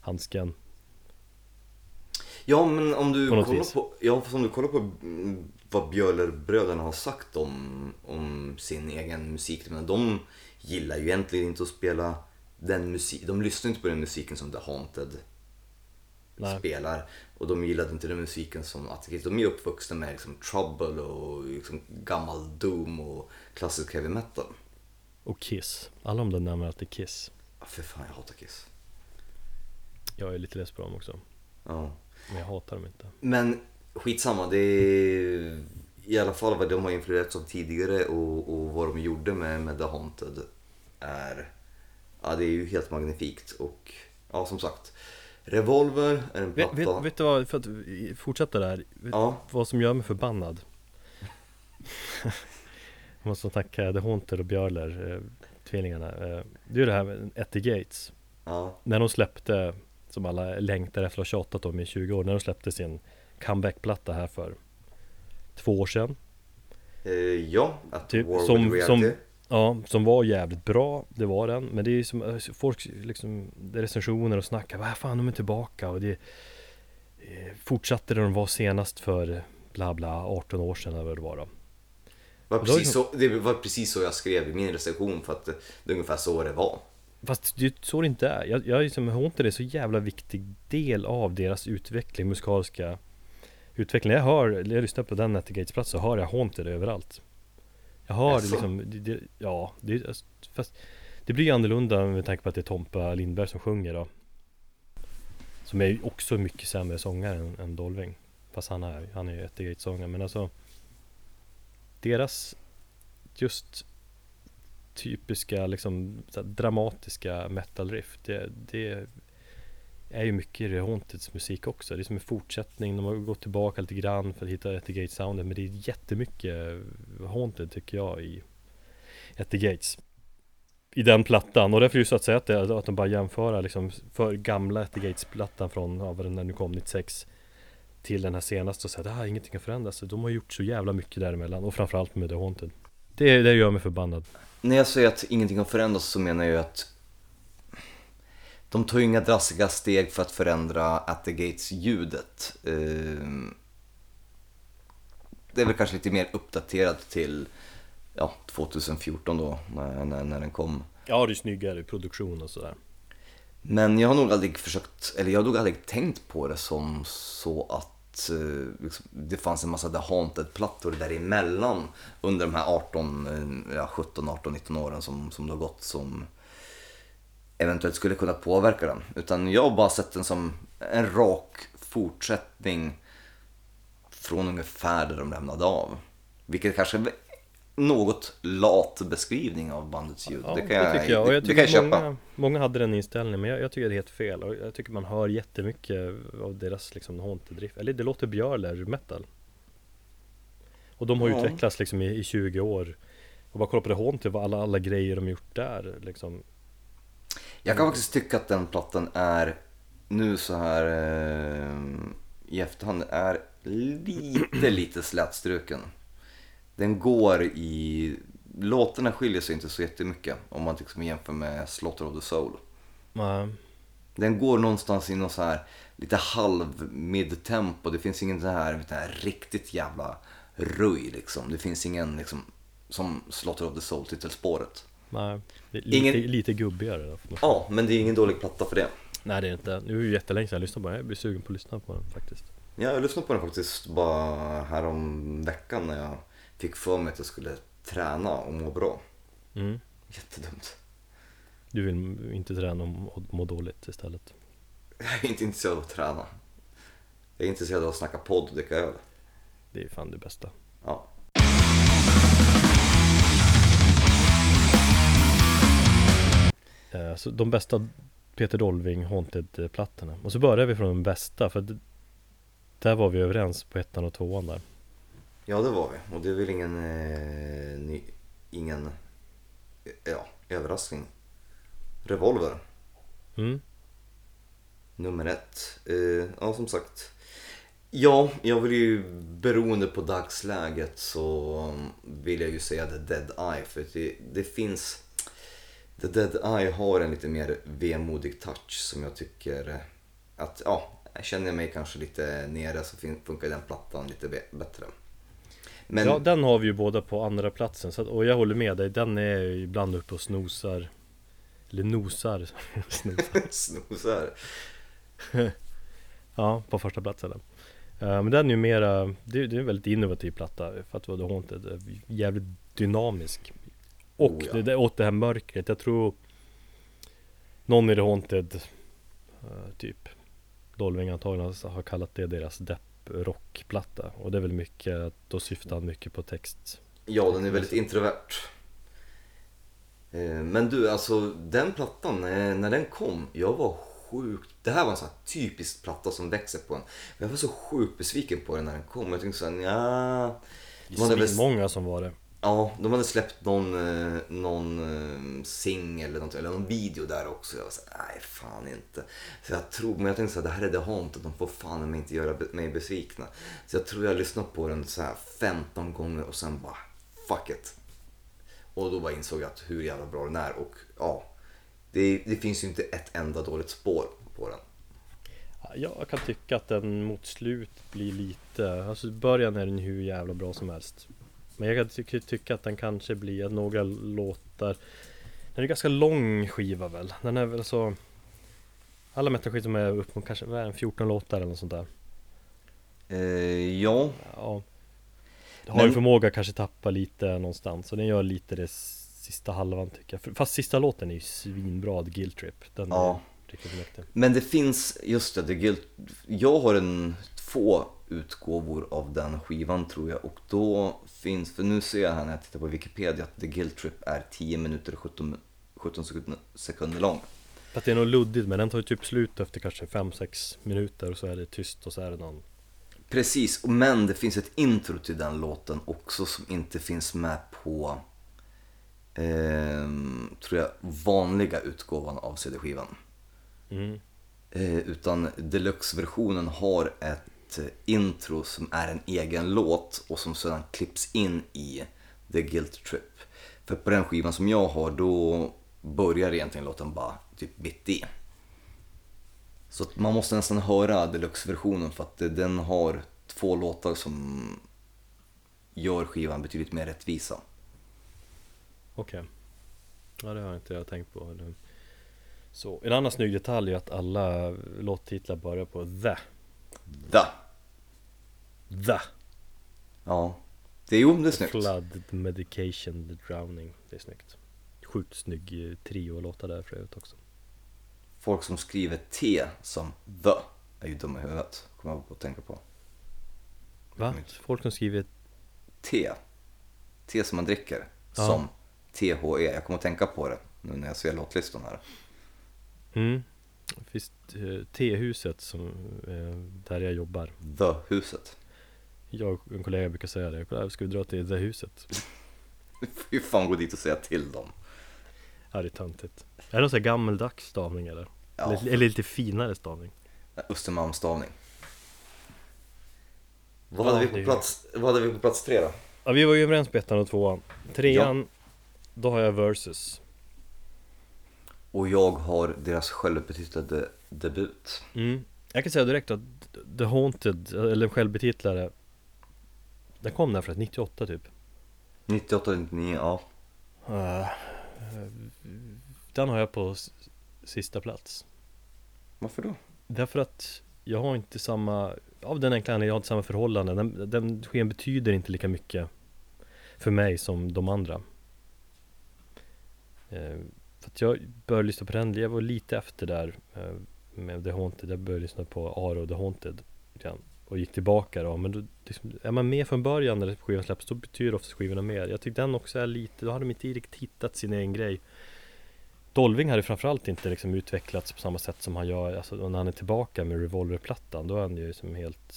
handsken. Ja men om du På kollar på, ja, om du kollar på mm, vad Björlerbröderna har sagt om, om sin egen musik. Men de gillar ju egentligen inte att spela den musik, de lyssnar inte på den musiken som The Haunted Nej. spelar. Och de gillade inte den musiken som Atticus. De är uppvuxna med liksom Trouble och liksom gammal Doom och klassisk heavy metal. Och Kiss. Alla de där nämner alltid Kiss. Ja, för fan jag hatar Kiss. Jag är lite less på dem också. Ja. Men jag hatar dem inte. Men skitsamma, det är i alla fall vad de har influerats av tidigare och, och vad de gjorde med, med The Haunted är, ja det är ju helt magnifikt och ja som sagt, Revolver är en Vet, platta. vet, vet du vad, för att fortsätta där. Vet Ja, vad som gör mig förbannad? [laughs] Jag måste tacka The Haunted och Björler, eh, tvillingarna. Eh, det är det här med Etty Gates. ja, När de släppte, som alla längtar efter att ha tjatat om i 20 år, när de släppte sin comebackplatta här för två år sedan. eh, ja, At Typ, War som- with som- Reality. Ja, som var jävligt bra, det var den. Men det är ju som eh, folk liksom, recensioner och snackar, vad fan de är tillbaka och det eh, fortsatte där de var senast för bla bla 18 år sedan eller vad det var då. var precis så, det var precis så jag skrev i min recension för att det, är ungefär så det var. Fast det är så det inte är. Jag, jag liksom, Haunted är så jävla viktig del av deras utveckling, musikaliska utveckling. Jag hör, när jag lyssnar på den Nettie Gates plats så hör jag Haunted överallt. Jag hör Jaså? liksom, det, det, ja, det, fast det blir ju annorlunda med tanke på att det är Tompa Lindberg som sjunger då. Som är ju också mycket sämre sångare än, än Dolving. Fast han är, han är ju Gates sångare. Men alltså Deras just typiska liksom dramatiska metal riff. Det, det är ju mycket i The Haunteds musik också. Det är som en fortsättning. De har gått tillbaka lite grann för att hitta Etty Gates soundet. Men det är jättemycket Haunted tycker jag i Etty Gates. I den plattan. Och därför är det ju så att säga att, det, att de bara jämför liksom för gamla Etty Gates plattan från, ja, vad den där nu kom, 96 till den här senaste och säga att ah, ingenting har förändrats. De har gjort så jävla mycket däremellan och framförallt med The Haunted. Det, det gör mig förbannad. När jag säger att ingenting har förändrats så menar jag ju att de ju inga drastiska steg för att förändra At the Gates-ljudet. Ehm, Det är väl kanske lite mer uppdaterat till ja, 2014 då, när, när, när den kom. Ja, det är snyggare produktion och sådär. Men jag har nog aldrig försökt, eller jag har nog aldrig tänkt på det som så att eh, liksom, det fanns en massa The Haunted-plattor däremellan under de här 18, eh, ja, 17, 18, 19 åren som, som det har gått som eventuellt skulle kunna påverka den. Utan jag har bara sett den som en rak fortsättning från ungefär där de lämnade av. Vilket kanske är något lat beskrivning av bandets ljud. Ja, det kan jag, tycker jag. Och jag det, det jag tycker köpa. många, många hade den inställningen, men jag, jag tycker det är helt fel. Och jag tycker man hör jättemycket av deras liksom Haunted-drift. Eller det låter Björler metal. Och de har Ja. utvecklats liksom i, i 20 år. Och bara kolla på det Haunted, vad alla, alla grejer de gjort där liksom. Jag kan faktiskt tycka att den plattan är nu så här eh, i efterhand är lite, [clears throat] lite slätstruken. Den går i... Låtarna skiljer sig inte så jättemycket om man liksom jämför med Slaughter of the Soul. Nej. Den går någonstans i någon så här lite halv midtempo. Det finns ingen så här, du, här riktigt jävla ruj liksom. Det finns ingen liksom som Slaughter of the Soul titelspåret. Nej, lite, Ingen- lite gubbigare Ja, men det är ingen dålig platta för det. Nej det är inte. Nu är det jättelänge sedan jag lyssnade på den. Jag blir sugen på att lyssna på den faktiskt. Ja, jag lyssnade på den faktiskt bara här om veckan när jag fick för mig att jag skulle träna och må bra. Mm. Jättedumt. Du vill inte träna och må dåligt istället. Jag är inte intresserad av att träna. Jag är intresserad av att snacka podd och dricka öl. Det är fan det bästa. Ja. Så de bästa Peter Dolving Haunted-plattorna. Och så börjar vi från de bästa för att där var vi överens på ettan och tvåan där. ja, det var vi. Och det är väl ingen, eh, ny, ingen eh, ja, överraskning. Revolver, Mm. nummer ett. Eh, ja, som sagt. Ja, jag vill ju beroende på dagsläget så um, vill jag ju säga The Dead Eye för det, det finns The Dead Eye har en lite mer vemodig touch som jag tycker eh, att, ja, känner jag mig kanske lite nere så funkar den plattan lite bättre. Men Ja, den har vi ju båda på andra platsen så att, och jag håller med dig, den är ju ibland uppe och snosar Eller nosar, [laughs] snosar. [laughs] snosar. [laughs] Ja, på första platsen. Eh, Men den är ju mera, det är, det är en väldigt innovativ platta för att vara The Haunted Eh, Jävligt dynamisk Och Oh, ja. det, det, åt det här mörkret, jag tror Någon i The Haunted eh, Typ Dolving antagligen har- kallat det deras depp-rockplatta Och det är väl mycket, då syftar han mycket på text Ja, den är väldigt introvert. Eh, Men du, alltså den plattan, eh, när den kom, jag var sjukt... Det här var en sån här typisk platta som växer på en. Jag var så sjukt besviken på den när den kom. Jag tänkte såhär, ja. De hade, väl, många som var det ja, de hade släppt någon, eh, någon eh, singel eller, eller någon video där också. Jag var såhär, nej fan inte. Så jag tror, men jag tänkte såhär, det här är The Haunted, de får fan mig inte göra mig besvikna. Så jag tror jag lyssnade på den så här 15 gånger och sen bara, fuck it. Och då bara insåg jag att hur jävla bra den är och ja, det, det finns ju inte ett enda dåligt spår på den. Jag kan tycka att den mot slut blir lite Alltså i början är den hur jävla bra som helst men jag kan ty- tycka att den kanske blir några låtar Den är ganska lång skiva väl? Den är väl så Alla metalskivor som är upp mot kanske vad är den, 14 låtar eller något sånt där. Eh, ja, Ja. Har Men- ju förmåga att kanske tappa lite någonstans Och den gör lite det sista halvan tycker jag. Fast sista låten är ju svinbra, The Guilt Trip. Den Ja. är riktigt mäktig men det finns, just det, The Guilt. Jag har en, två utgåvor av den skivan tror jag. Och då finns, för nu ser jag här när jag tittar på Wikipedia att The Guilt Trip är 10 minuter och 17, 17 sekunder, lång. Fast det är nog luddigt men den tar ju typ slut efter kanske 5-6 minuter och så är det tyst och så är det någon Precis, men det finns ett intro till den låten också som inte finns med på ehm, tror jag, vanliga utgåvan av CD-skivan. mm. Eh, utan deluxe-versionen har ett ett eh, intro som är en egen låt och som sedan klipps in i The Guilt Trip. För på den skivan som jag har då börjar egentligen låten bara typ mitt i. Så att man måste nästan höra deluxe-versionen för att eh, den har två låtar som gör skivan betydligt mer rättvisa. Okej Ja det har inte jag tänkt på. Så, en annan snygg detalj är att alla låttitlar börjar på the Da! The Ja, det är jo, det är snyggt. Flood, the medication, the drowning Det är snyggt Sjukt snygg eh, trio-låtar där för övrigt också Folk som skriver T som the är ju dumma i huvudet, kommer jag på att tänka på. Va? Folk som skriver T. T som man dricker. Ja. Som THE. Jag kommer att tänka på det nu när jag ser låtlistan här. mm. Finns eh, T-huset som, eh, där jag jobbar The-huset. Jag och en kollega brukar säga det, "Kolla, ska vi dra till The-huset? Du [laughs] får ju fan gå dit och säga till dem. Ja det är töntigt Är det någon sån här gammeldags stavning eller? Ja. Eller, eller lite finare stavning? Östermalmsstavning. Vad, Ja, hade vi det på plats, vad hade vi på plats tre då? Ja vi var ju överens på ettan och tvåan Trean, då har jag Versus Och jag har deras självbetitlade debut. mm. Jag kan säga direkt att The Haunted, eller en självbetitlare Den kom där för att 98 typ 98-99, ja. Eh, Den har jag på sista plats Varför då? Därför att jag har inte samma Av den enkla anledningen, jag har inte samma förhållande Den, den sken betyder inte lika mycket För mig som de andra så att jag började lyssna på den, jag var lite efter där eh, Med The Haunted, jag började lyssna på Aro The Haunted Och gick tillbaka då, men då, liksom, är man med från början när skivan släpps Då betyder ofta skivorna mer. Jag tyckte den också är lite, då hade de inte riktigt hittat sin egen grej. Dolving hade framförallt inte liksom utvecklats på samma sätt som han gör alltså, när han är tillbaka med Revolver-plattan Då är han ju som helt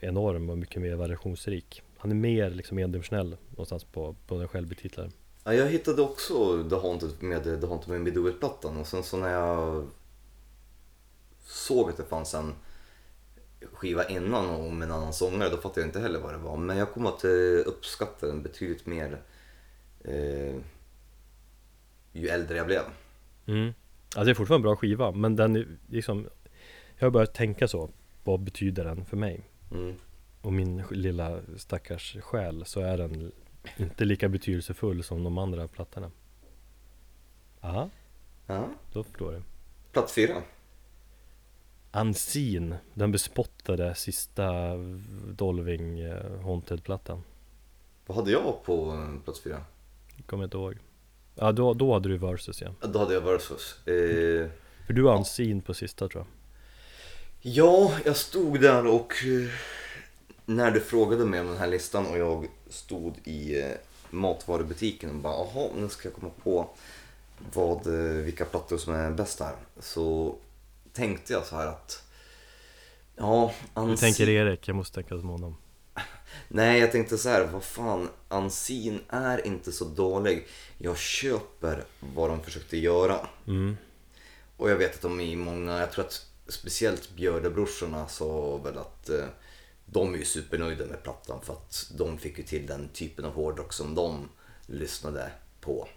enorm och mycket mer variationsrik. Han är mer liksom endimensionell någonstans på, på den självbetitlade Ja, jag hittade också The Haunted med The Haunted med Midway-plattan och sen så när jag såg att det fanns en skiva innan och med en annan sångare då fattade jag inte heller vad det var. Men jag kom att eh, uppskatta den betydligt mer eh, ju äldre jag blev. Mm. Alltså det är fortfarande en bra skiva men den liksom Jag har börjat tänka så Vad betyder den för mig? Mm. Och min lilla stackars själ så är den inte lika betydelsefull som de andra plattorna Ja, Ja. då förstår du Plats fyra. Unseen, den bespottade sista Dolving eh, Haunted-plattan Vad hade jag på eh, plats fyra? Kommer inte ihåg Ja, då, då hade du Versus ja Ja, Då hade jag Versus. Eh, För du har Unseen på sista tror jag ja, jag stod där och eh, när du frågade mig om den här listan och jag stod i eh, matvarubutiken och bara jaha, nu ska jag komma på vad, eh, vilka plattor som är bäst här. Så tänkte jag så här att ja, Du Unseen- tänker Erik, jag måste tänka som honom [laughs] Nej, jag tänkte så här, vad fan, Unseen är inte så dålig. Jag köper vad de försökte göra. mm. Och jag vet att de är många, jag tror att speciellt Björdebrorsorna sa väl att eh, de är ju supernöjda med plattan för att de fick ju till den typen av hårdrock som de lyssnade på.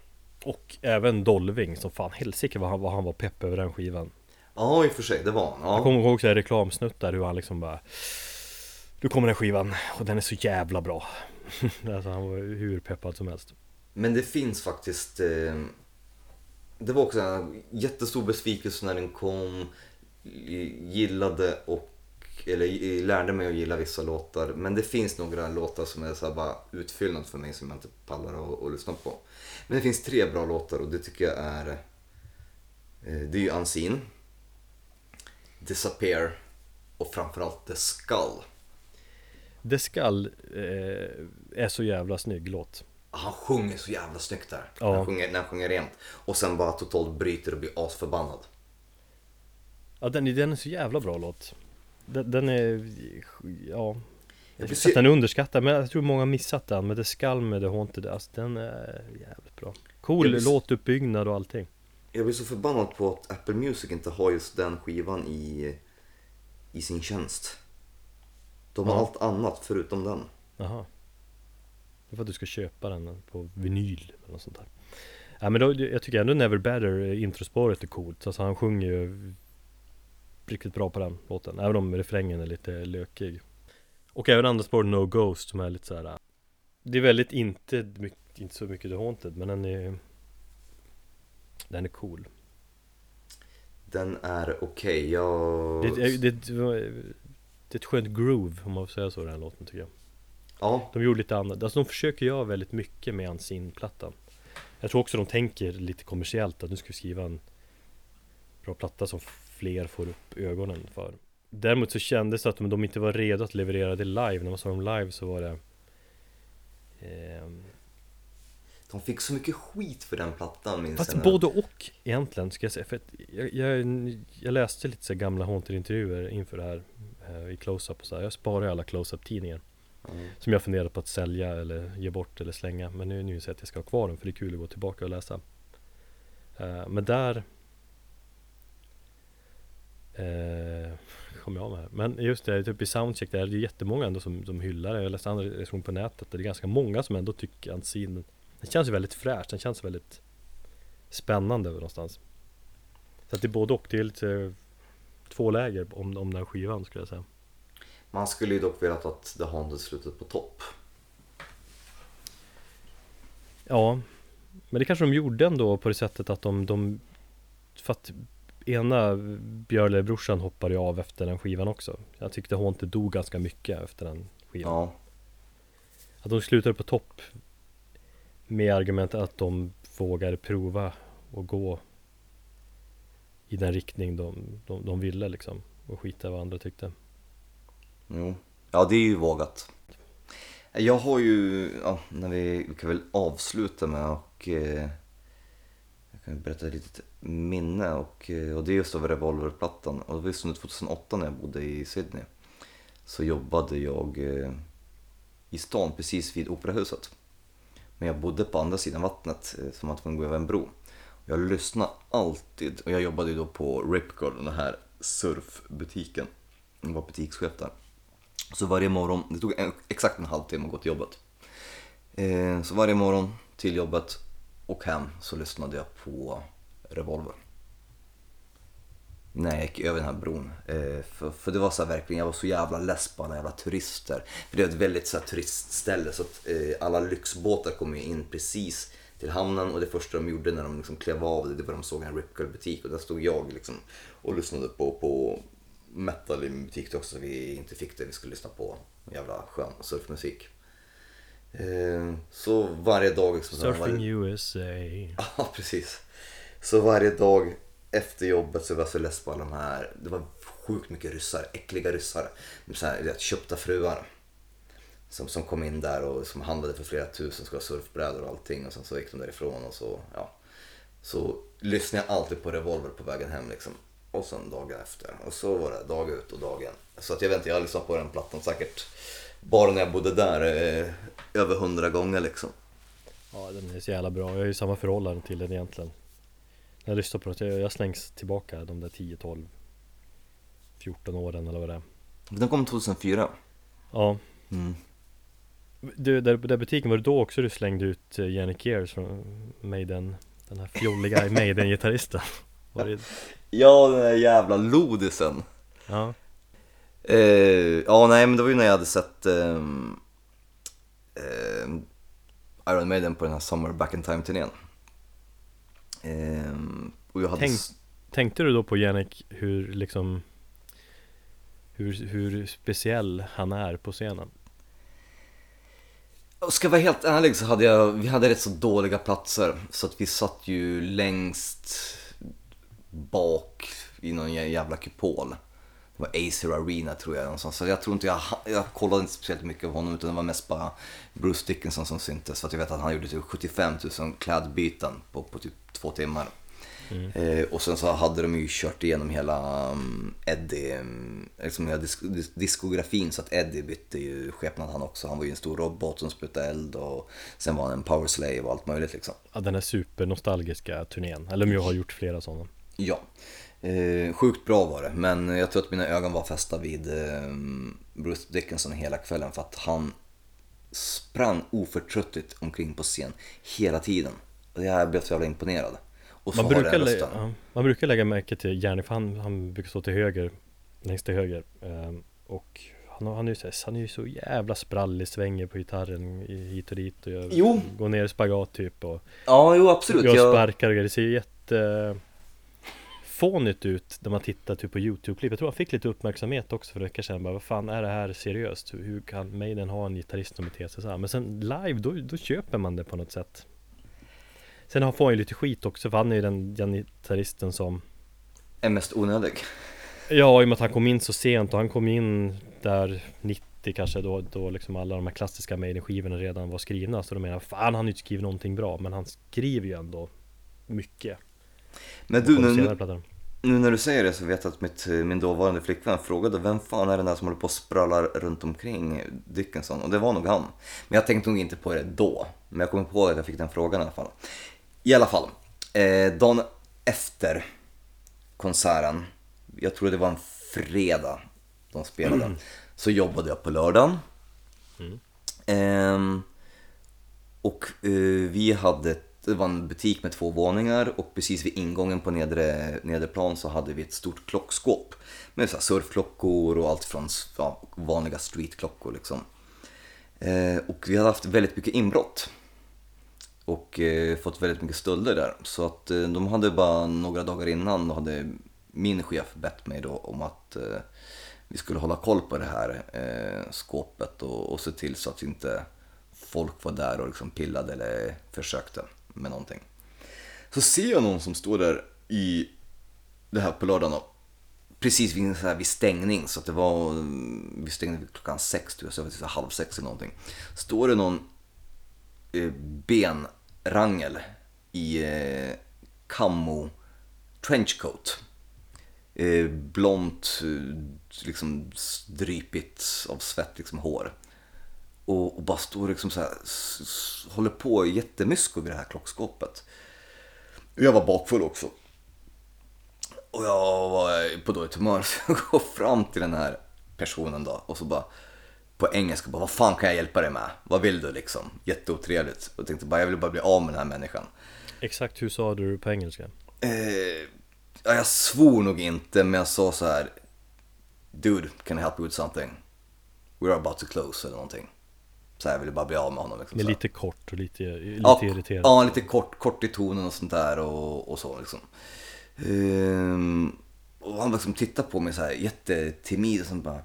Och även Dolving som fan helsike vad han, vad han var pepp över den skivan Ja, i och för sig, det var han. Jag Ja. kommer ihåg så här reklamsnuttar hur han liksom bara Nu kommer den skivan och den är så jävla bra [laughs] Alltså han var hur peppad som helst Men det finns faktiskt... Eh, det var också en jättestor besvikelse när den kom. Gillade och... Eller lärde mig att gilla vissa låtar. Men det finns några låtar som är så bara utfyllnad för mig som jag inte pallar att, att lyssna på. Men det finns tre bra låtar och det tycker jag är... Eh, det är ju Unseen. Disappear. Och framförallt The Skull. The Skull eh, är så jävla snygg låt Han sjunger så jävla snyggt där. Ja. Han sjunger, när han sjunger rent. Och sen bara totalt bryter och blir asförbannad. Ja den, den är så jävla bra låt Den, den är, ja. Jag så- att den är underskattad men jag tror många har missat den Men The Skull med The Haunted, alltså den är jävligt bra. Cool blir låtuppbyggnad och allting. Jag blir så förbannad på att Apple Music inte har just den skivan i, i sin tjänst. De har Ja. allt annat förutom den. Jaha. Det är för att du ska köpa den på vinyl eller något sånt där. Ja men då, jag tycker ändå Never Better eh, introspåret är coolt. Alltså han sjunger ju Riktigt bra på den låten Även om refrängen är lite lökig Och även andra spår No Ghost som är lite så här. äh, Det är väldigt inte, inte så mycket The Haunted men den är Den är cool Den är okej. Jag... det, är- det, det, det är ett skönt groove om man får säga så den här låten tycker jag Ja, De gjorde lite annat, alltså de försöker göra väldigt mycket med Unseen-plattan Jag tror också de tänker lite kommersiellt att nu ska vi skriva en bra platta som fler får upp ögonen för Däremot så kändes det att de inte var redo att leverera det live, när man såg dem live så var det ehm, de fick så mycket skit för den plattan minns Fast jag. både och egentligen ska jag säga för att jag, jag, jag läste lite så gamla Haunted-intervjuer inför det här eh, i close-up och så här. Jag sparar alla close-up tidningar Mm. Som jag funderar på att sälja eller ge bort eller slänga Men nu, nu inser jag att jag ska ha kvar den för det är kul att gå tillbaka och läsa Eh, Men där eh, Kom jag med här. Men just det, typ i Soundcheck där är det jättemånga ändå som, som hyllar det Jag läste andra recensioner på nätet det är ganska många som ändå tycker att scenen Den känns ju väldigt fräsch, den känns väldigt Spännande någonstans Så att det är både och, det är lite Två läger om, om den här skivan skulle jag säga Man skulle ju dock velat att The Haunted slutat på topp. Ja, men det kanske de gjorde ändå på det sättet att de, de för att ena Björle-brorsan hoppade ju av efter den skivan också. Jag tyckte Haunted dog ganska mycket efter den skivan. Ja. Att de slutade på topp med argumentet att de vågade prova och gå i den riktning de, de, de ville liksom och skita vad andra tyckte. Jo. Ja, det är ju vågat. Jag har ju, ja, när vi, vi kan väl avsluta med och eh, berätta ett litet minne och, eh, och det är just av Revolverplattan. Och det var just under 2008 när jag bodde i Sydney. Så jobbade jag eh, i stan precis vid Operahuset. Men jag bodde på andra sidan vattnet eh, så man var tvungen att gå över en bro. Jag lyssnade alltid, och jag jobbade ju då på Ripcord, den här surfbutiken. Jag var butikschef där. Så varje morgon, det tog en, exakt en halvtimme att gå till jobbet. Så varje morgon till jobbet och hem så lyssnade jag på Revolver. När jag gick över den här bron. Eh, för, för det var så här verkligen, jag var så jävla less på alla jävla turister. För det är ett väldigt så här, turistställe så att eh, alla lyxbåtar kom ju in precis till hamnen och det första de gjorde när de liksom klev av det, det var att de såg en Rip Curl butik och där stod jag liksom och lyssnade på, på metal i min butik också så vi inte fick det. Vi skulle lyssna på jävla skön surfmusik. Eh, så varje dag... Liksom, så här, varje, Surfing USA. [laughs] Ja, precis. Så varje dag efter jobbet så var jag så less på alla de här, det var sjukt mycket ryssar, äckliga ryssar. Så här, rätt köpta fruar. Som, som kom in där och som handlade för flera tusen, skulle ha surfbrädor och allting och sen så gick de därifrån och så, ja. Så lyssnade jag alltid på Revolver på vägen hem liksom. Och sen dagen efter. Och så var det dag ut och dag in. Så att jag vet inte, jag har lyssnat på den plattan säkert bara när jag bodde där eh, över hundra gånger liksom. Ja den är så jävla bra, jag har ju samma förhållande till den egentligen När jag lyssnar på det, jag, slängs tillbaka de där 10, 12 14 åren eller vad det är Den kom 2004. Ja Mm. Du, där, där butiken, var det då också du slängde ut eh, Janne Kears från Maiden Den här fjolliga [laughs] Maiden-gitarristen? Det, Ja, den där jävla lodisen. ja, Eh, ja, nej, men det var ju när jag hade sett ehm, ehm, Iron Maiden på den här Summer Back in Time-turnén. Jag hade... Tänk- Tänkte du då på Janek hur liksom hur, hur speciell han är på scenen? Och Ska vara helt ärlig så hade jag, vi hade rätt så dåliga platser. Så att vi satt ju längst bak i någon jä- jävla kupol. Var Acer Arena tror jag någonstans. Så jag tror inte jag, jag kollade inte speciellt mycket på honom utan det var mest bara Bruce Dickinson som syntes. För att jag vet att han gjorde typ 75 000 klädbyten på, på typ två timmar. Eh, och sen så hade de ju kört igenom hela um, Eddie, um, liksom hela disk dis- diskografin så att Eddie bytte ju skepnad han också. Han var ju en stor robot som sprutade eld och sen var han en power slave och allt möjligt liksom. Ja, den här supernostalgiska turnén, eller om jag har gjort flera sådana Ja, eh, sjukt bra var det. Men jag tror att mina ögon var fästa vid eh, Bruce Dickinson hela kvällen för att han sprang oförtröttligt omkring på scen hela tiden. Och jag blev så jävla imponerad. Och så man brukar, lä- ja, man brukar lägga märke till Järni, för han, han brukar stå till höger Längst till höger Ehm, Och han, han, är ju så, här- han är ju så jävla sprallig, svänger på gitarren hit och dit och gör, Jo. går ner i spagat typ och Ja, jo absolut. gör Jag, sparkar och grejer. Det ser jätte fånigt ut när man tittar typ på Youtube-klipp. Jag tror han fick lite uppmärksamhet också för veckor sedan. Bara, vad fan är det här seriöst? Hur, kan Maiden ha en gitarrist som beter sig så här? Men sen live, då, då köper man det på något sätt. Sen har- han ju lite skit också, för han är ju den, den gitarristen som är mest onödig. Ja, i och med att han kom in så sent och han kom in där 90 kanske då, då liksom alla de här klassiska Maiden-skivorna redan var skrivna Så de menar, fan han har ju inte skrivit någonting bra Men han skriver ju ändå mycket Men du, nu, nu, när du säger det så vet jag att mitt, min dåvarande flickvän frågade vem fan är den där som håller på och sprallar runt omkring Dickinson? Och det var nog han. Men jag tänkte nog inte på det då. Men jag kommer på att jag fick den frågan i alla fall. I alla fall, eh, dagen efter konserten, jag tror det var en fredag de spelade, så jobbade jag på lördagen. Ehm, och eh, vi hade, det var en butik med två våningar och precis vid ingången på nedre, nedre plan så hade vi ett stort klockskåp. Med så här surfklockor och allt från ja, vanliga streetklockor liksom. Eh, och vi hade haft väldigt mycket inbrott. Och eh, fått väldigt mycket stölder där. Så att eh, de hade bara några dagar innan, då hade min chef bett mig då om att eh, vi skulle hålla koll på det här eh, skåpet och, och se till så att inte folk var där och liksom pillade eller försökte med någonting. Så ser jag någon som står där i det här på lördagen då, precis vid, så här, vid stängning, så att det var, mm, vi stängde klockan sex, tror jag, så det var halv sex eller någonting. Står det någon eh, benrangel i eh, camo trenchcoat. Eh, blont, eh, liksom drypigt av svett liksom hår. Och, och bara står liksom så här, håller på jättemysko vid det här klockskåpet. Jag var bakfull också. Och jag var på dåligt humör [laughs] så jag går fram till den här personen då och så bara på engelska bara vad fan kan jag hjälpa dig med? Vad vill du liksom? Jätteotrevligt. Och jag tänkte bara jag vill bara bli av med den här människan. Exakt hur sa du på engelska? Eh, ja, jag svor nog inte men jag sa så här Dude, can I help you with something? We're about to close eller någonting. Så här, jag ville bara bli av med honom. Liksom, här. lite kort och lite, lite ja, irriterad. Ja, lite kort, kort i tonen och sånt där och, och så liksom. Ehm, och han liksom tittade på mig så här jättetimid och så bara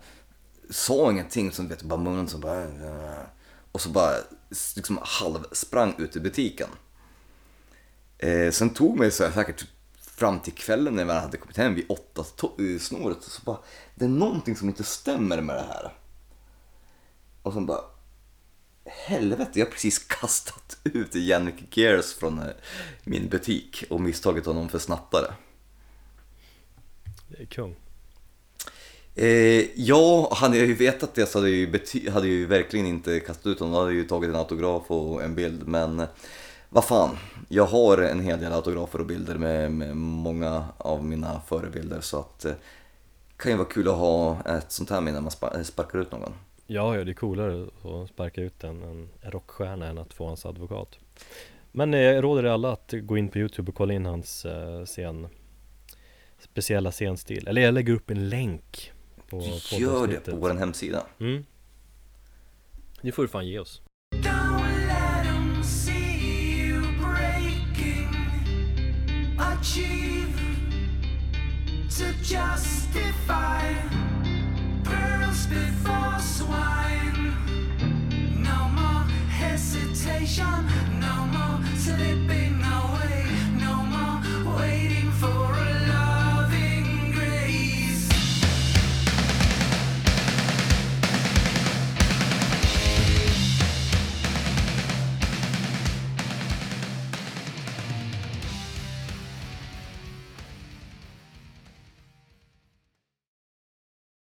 sa ingenting, så vet bara munnen så bara och så bara liksom halvsprang ut i butiken. Eh, sen tog mig så här, säkert fram till kvällen när jag hade kommit hem vid åtta eh, snåret så bara det är någonting som inte stämmer med det här. Och sen bara helvete, jag har precis kastat ut Jannik Gears från eh, min butik och misstagit honom för snattare. Det är kung. Eh, ja, hade jag ju vetat det så hade jag ju, hade jag ju verkligen inte kastat ut honom. Då hade jag ju tagit en autograf och en bild. Men eh, vad fan, jag har en hel del autografer och bilder med, med många av mina förebilder. Så att eh, kan ju vara kul att ha ett sånt här minne när man spa- sparkar ut någon. Ja, ja, det är coolare att sparka ut en, en rockstjärna än att få hans advokat. Men eh, jag råder er alla att gå in på Youtube och kolla in hans eh, scen speciella scenstil. Eller jag lägger upp en länk på Gör det på vår hemsida. Mm. Det får du fan ge oss. Don't let 'em see you breaking. Achieve to justify pearls before No more hesitation, no more slipping.